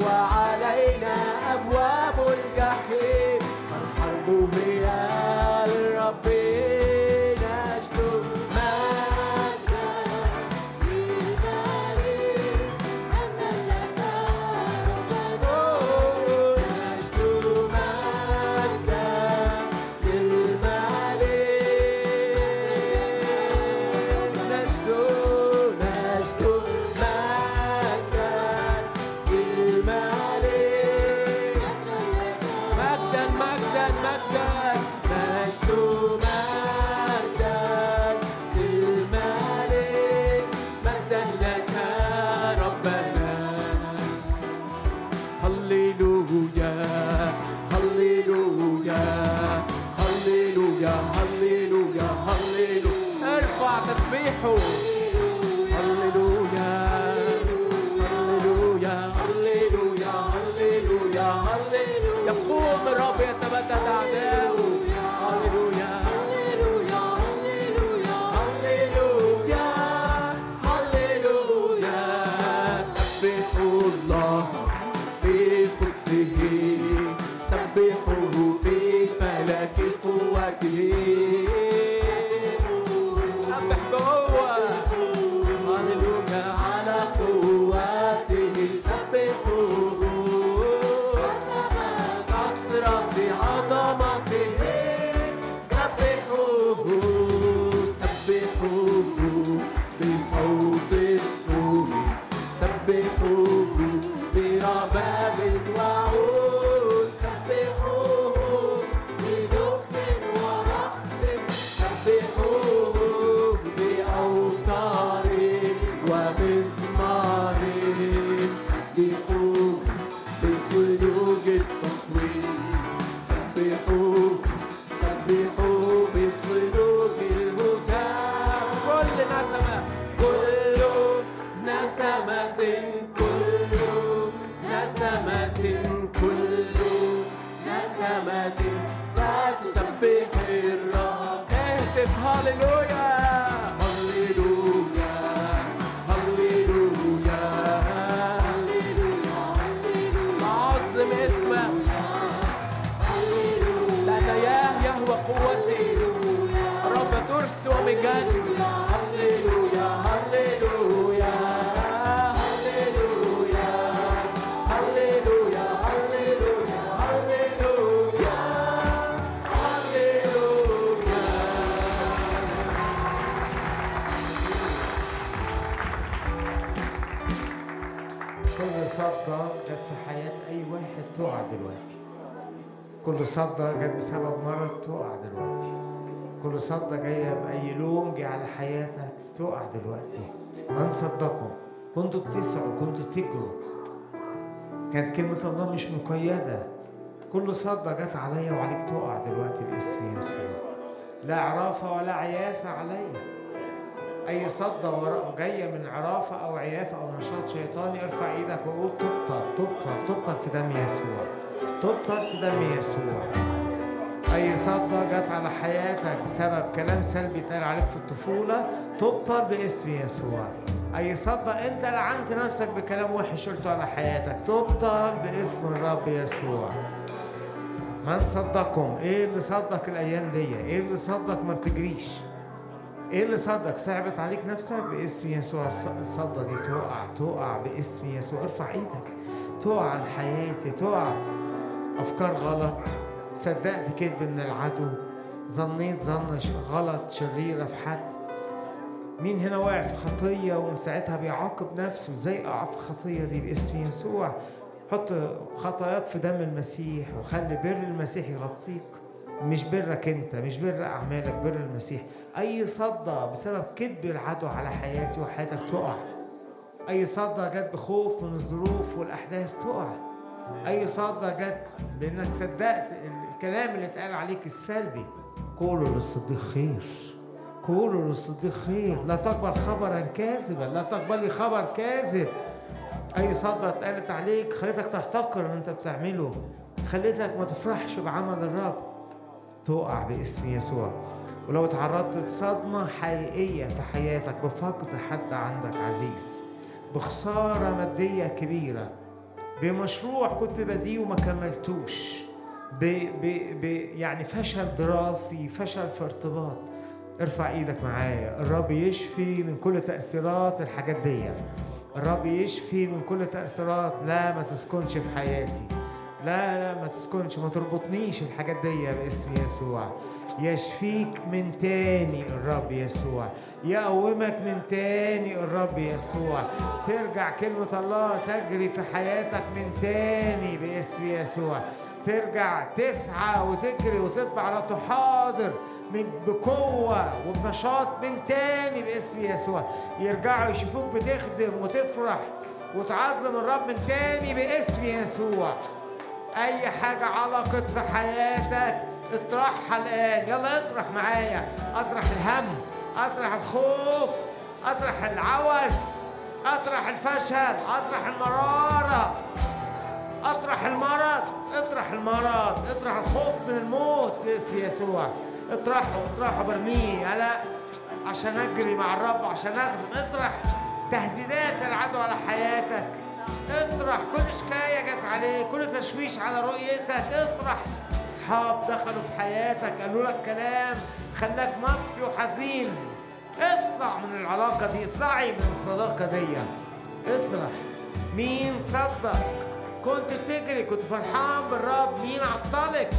where ذات الأعداء صدى جت بسبب مرض تقع دلوقتي. كل صدى جاية بأي لوم جه على حياتك تقع دلوقتي. من صدقكم كنتوا بتسعوا كنتوا تجروا كانت كلمة الله مش مقيدة. كل صدى جت عليا وعليك تقع دلوقتي باسم يسوع. لا عرافة ولا عيافة عليا. أي صدى جاية من عرافة أو عيافة أو نشاط شيطاني ارفع إيدك وقول تبطل تبطل تبطل في دم يسوع. تبطل في دم يسوع أي صدة جت على حياتك بسبب كلام سلبي اتقال عليك في الطفولة تبطل باسم يسوع. أي صدة أنت لعنت نفسك بكلام وحش قلته على حياتك تبطل باسم الرب يسوع. من صدقكم إيه اللي صدق الأيام دي؟ إيه اللي صدق ما بتجريش؟ إيه اللي صدق؟ صعبت عليك نفسك باسم يسوع؟ الص- الصدة دي تقع تقع باسم يسوع. ارفع إيدك. تقع عن حياتي تقع أفكار غلط. صدقت كذب من العدو. ظنيت ظن غلط شريرة في حد مين هنا واقع في خطية ومن ساعتها بيعاقب نفسه؟ إزاي أقع في الخطية دي باسم يسوع؟ حط خطاياك في دم المسيح وخلي بر المسيح يغطيك. مش برك أنت مش بر أعمالك بر المسيح. أي صدى بسبب كذب العدو على حياتي وحياتك تقع. أي صدى جت بخوف من الظروف والأحداث تقع. أي صدى جت بإنك صدقت الكلام اللي اتقال عليك السلبي. قولوا للصديق خير. قولوا للصديق خير. لا تقبل خبرا كاذبا. لا تقبلي خبر كاذب. أي صدى اتقالت عليك خليتك تحتقر اللي أنت بتعمله. خليتك ما تفرحش بعمل الرب. تقع باسم يسوع. ولو تعرضت لصدمة حقيقية في حياتك بفقد حد عندك عزيز. بخسارة مادية كبيرة. بمشروع كنت بديه وما كملتوش. ب ب ب يعني فشل دراسي فشل في ارتباط. ارفع إيدك معايا. الرب يشفي من كل تأثيرات الحاجات دي. الرب يشفي من كل تأثيرات. لا ما تسكنش في حياتي. لا لا ما تسكنش. ما تربطنيش الحاجات دي باسم يسوع. يشفيك من تاني الرب يسوع. يقومك من تاني الرب يسوع. ترجع كلمة الله تجري في حياتك من تاني باسم يسوع. ترجع تسعى وتجري وتطبع لا تحاضر من بقوة وبنشاط من تاني باسم يسوع. يرجعوا يشوفوك بتخدم وتفرح وتعظم الرب من تاني باسم يسوع. أي حاجة علقت في حياتك اطرحها الآن. يلا اطرح معايا. اطرح الهم اطرح الخوف اطرح العوز اطرح الفشل اطرح المرارة اطرح المرض اطرح المرض اطرح الخوف من الموت باسم يسوع. اطرحه اطرحه برميه لا عشان اجري مع الرب عشان اخدم. اطرح تهديدات العدو على حياتك. اطرح كل شكاية جت عليك كل تشويش على رؤيتك. اطرح أصحاب دخلوا في حياتك قالوا لك كلام خلاك مطفي وحزين اطلع من العلاقة دي اطلعي من الصداقة دي. اطرح مين صدق؟ كنت بتجري كنت فرحان بالرب. مين عطلك؟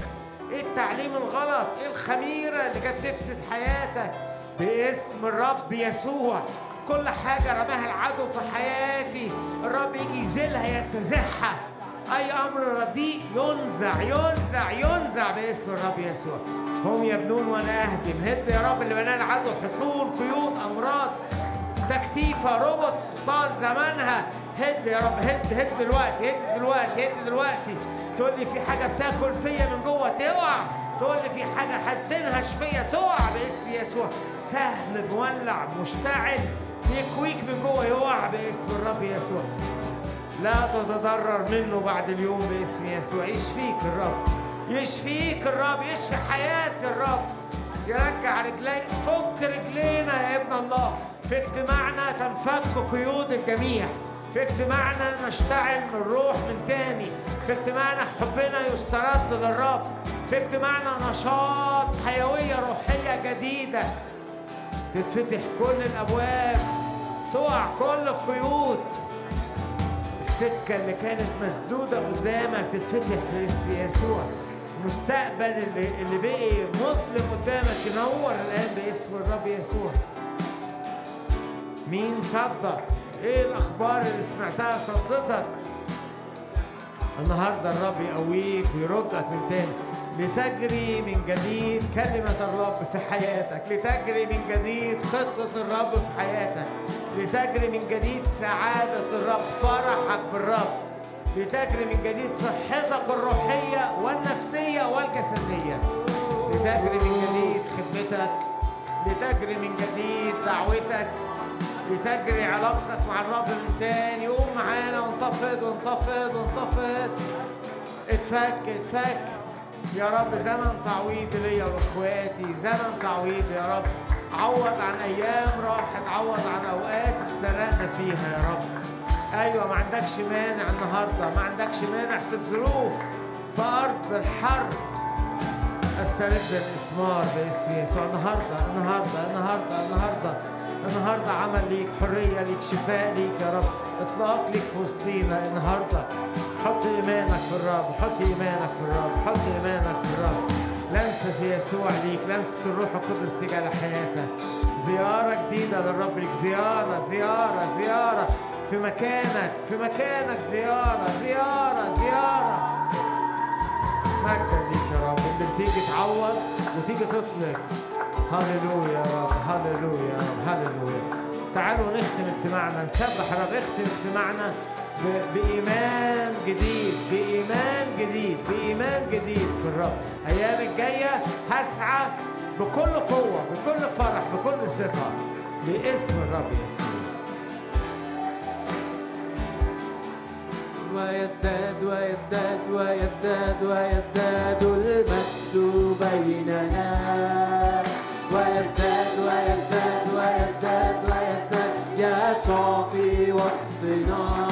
إيه التعليم الغلط؟ إيه الخميرة اللي كانت تفسد حياتك؟ باسم الرب يسوع. كل حاجة رماها العدو في حياتي. الرب يجي يزيلها ينتزعها اي أمر رديء ينزع ينزع ينزع باسم الرب يسوع هم يبنون وأنا اهدم هد يا رب اللي بناه العدو حصول قيود امراض تكتيفة ربط طال زمانها هد يا رب هد هد دلوقتي هد دلوقتي هد دلوقتي تقول لي في حاجة بتاكل فيا من جوه تقع تقول لي في حاجة هتنهش فيا تقع باسم يسوع سهم مولع مشتعل يكويك من جوه يقع باسم الرب يسوع لا تتضرر منه بعد اليوم باسم يسوع. يشفيك الرب؟ يشفيك الرب؟ يشفي حياة الرب؟ يرجع رجليك فك رجلينا يا ابن الله. في اجتماعنا تنفك قيود الجميع. في اجتماعنا نشتعل من الروح من تاني. في اجتماعنا حبنا يسترد للرب. في اجتماعنا نشاط حيوية روحية جديدة. تتفتح كل الأبواب تقع كل القيود. السكة اللي كانت مسدودة قدامك تتفتح باسم يسوع. المستقبل اللي, اللي بقي مظلم قدامك ينور الآن باسم الرب يسوع. مين صدق؟ إيه الأخبار اللي سمعتها صدتك؟ النهارده الرب يقويك ويردك من تاني. لتجري من جديد كلمة الرب في حياتك. لتجري من جديد خطة الرب في حياتك. لتجري من جديد سعادة الرب فرحك بالرب. لتجري من جديد صحتك الروحية والنفسية والجسدية. لتجري من جديد خدمتك لتجري من جديد دعوتك. لتجري علاقتك مع الرب من تاني. قوم معانا وانتفض وانتفض وانتفض. اتفك اتفك. يا رب زمن تعويض ليا واخواتي زمن تعويض يا رب. عوض عن أيام راحت عوض عن أوقات اتسرقنا فيها يا رب. أيوه ما عندكش مانع النهارده ما عندكش مانع في الظروف في أرض الحرب أسترد الإسمار باسم يسوع. النهارده النهارده النهارده النهارده النهارده عمل ليك حرية ليك شفاء ليك يا رب. إطلاق ليك في وسطينا النهارده. حط إيمانك في الرب حط إيمانك في الرب حط إيمانك في الرب. لمسه في يسوع ليك لمسه الروح القدس تيجي على حياتك. زيارة جديدة للرب ليك زيارة زيارة زيارة. في مكانك في مكانك. زيارة زيارة زيارة. مجدا ليك يا رب. اللي بتيجي تعوض وتيجي تطلق. هللويا يا رب. هللويا يا رب. هللويا. تعالوا نختم اجتماعنا. نسبح رب. اختم اجتماعنا. بإيمان جديد بإيمان جديد بإيمان جديد في الرب. أيام الجاية هسعى بكل قوة بكل فرح بكل ثقة باسم الرب يسوع. ويزداد ويزداد ويزداد ويزداد المجد بيننا. ويزداد ويزداد ويزداد ويزداد يسوع في وسطنا.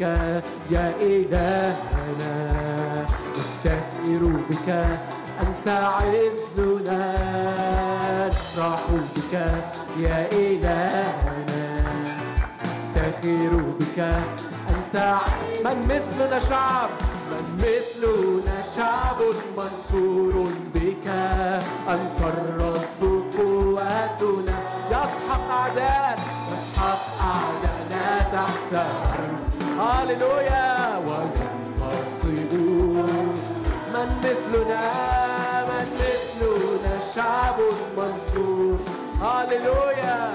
بك يا إلهنا. نفتخر بك أنت عزنا. نفرح بك يا إلهنا. نفتخر بك أنت من مثلنا شعب من مثلنا شعب منصور بك. أنت الرب قوتنا يسحق أعداء يسحق أعداءنا تحت هللويا وينتصر من مثلنا من مثلنا شعب منصور هللويا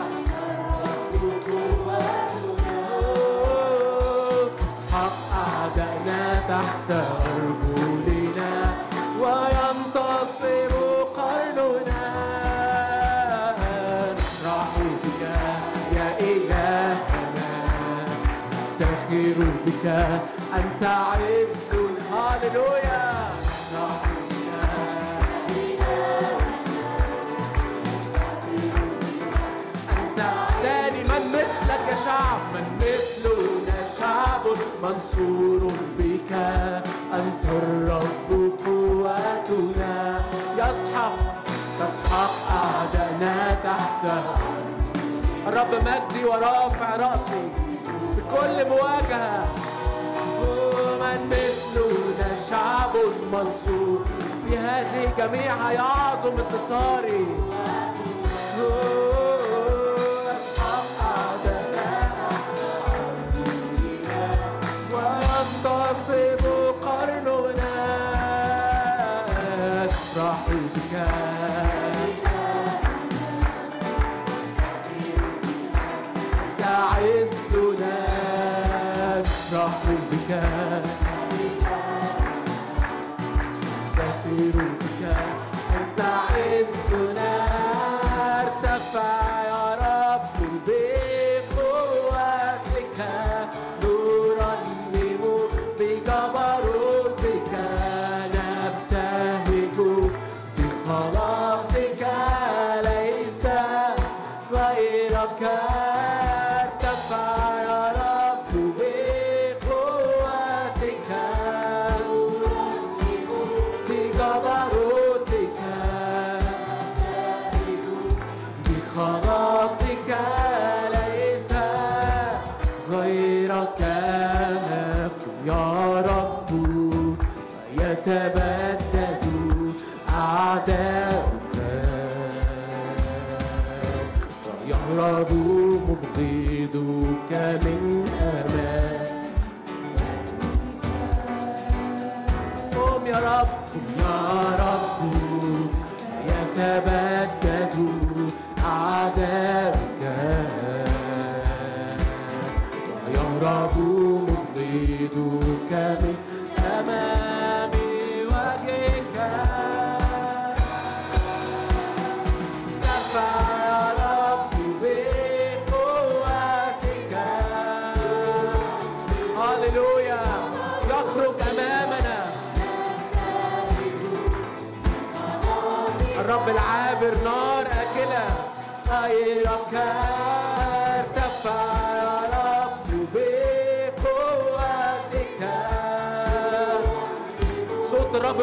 أنت عز بك أنت تاني من مثلك يا شعب من مثلنا شعب منصور بك. أنت الرب قوتنا يسحق تسحق أعدائنا تحت. الرب مجدي ورافع رأسي بكل مواجهة. من مثلنا شعب منصور. في هذه جميعها يعظم انتصاري. يا رب.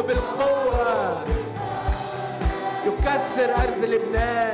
صوت الرب بالقوة. يكسر أرض لبنان.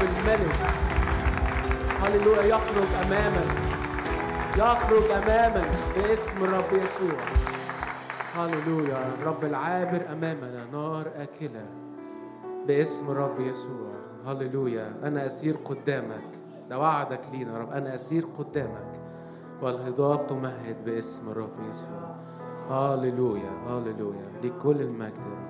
الرب الملك. هللويا. يخرج امامك يخرج امامك باسم الرب يسوع. هللويا. الرب العابر أمامنا. نار آكلة باسم الرب يسوع. هللويا. أنا أسير قدامك. ده وعدك لينا يا رب. أنا أسير قدامك. والهضاب تمهد باسم الرب يسوع. هللويا. هللويا. لكل المجد يا رب.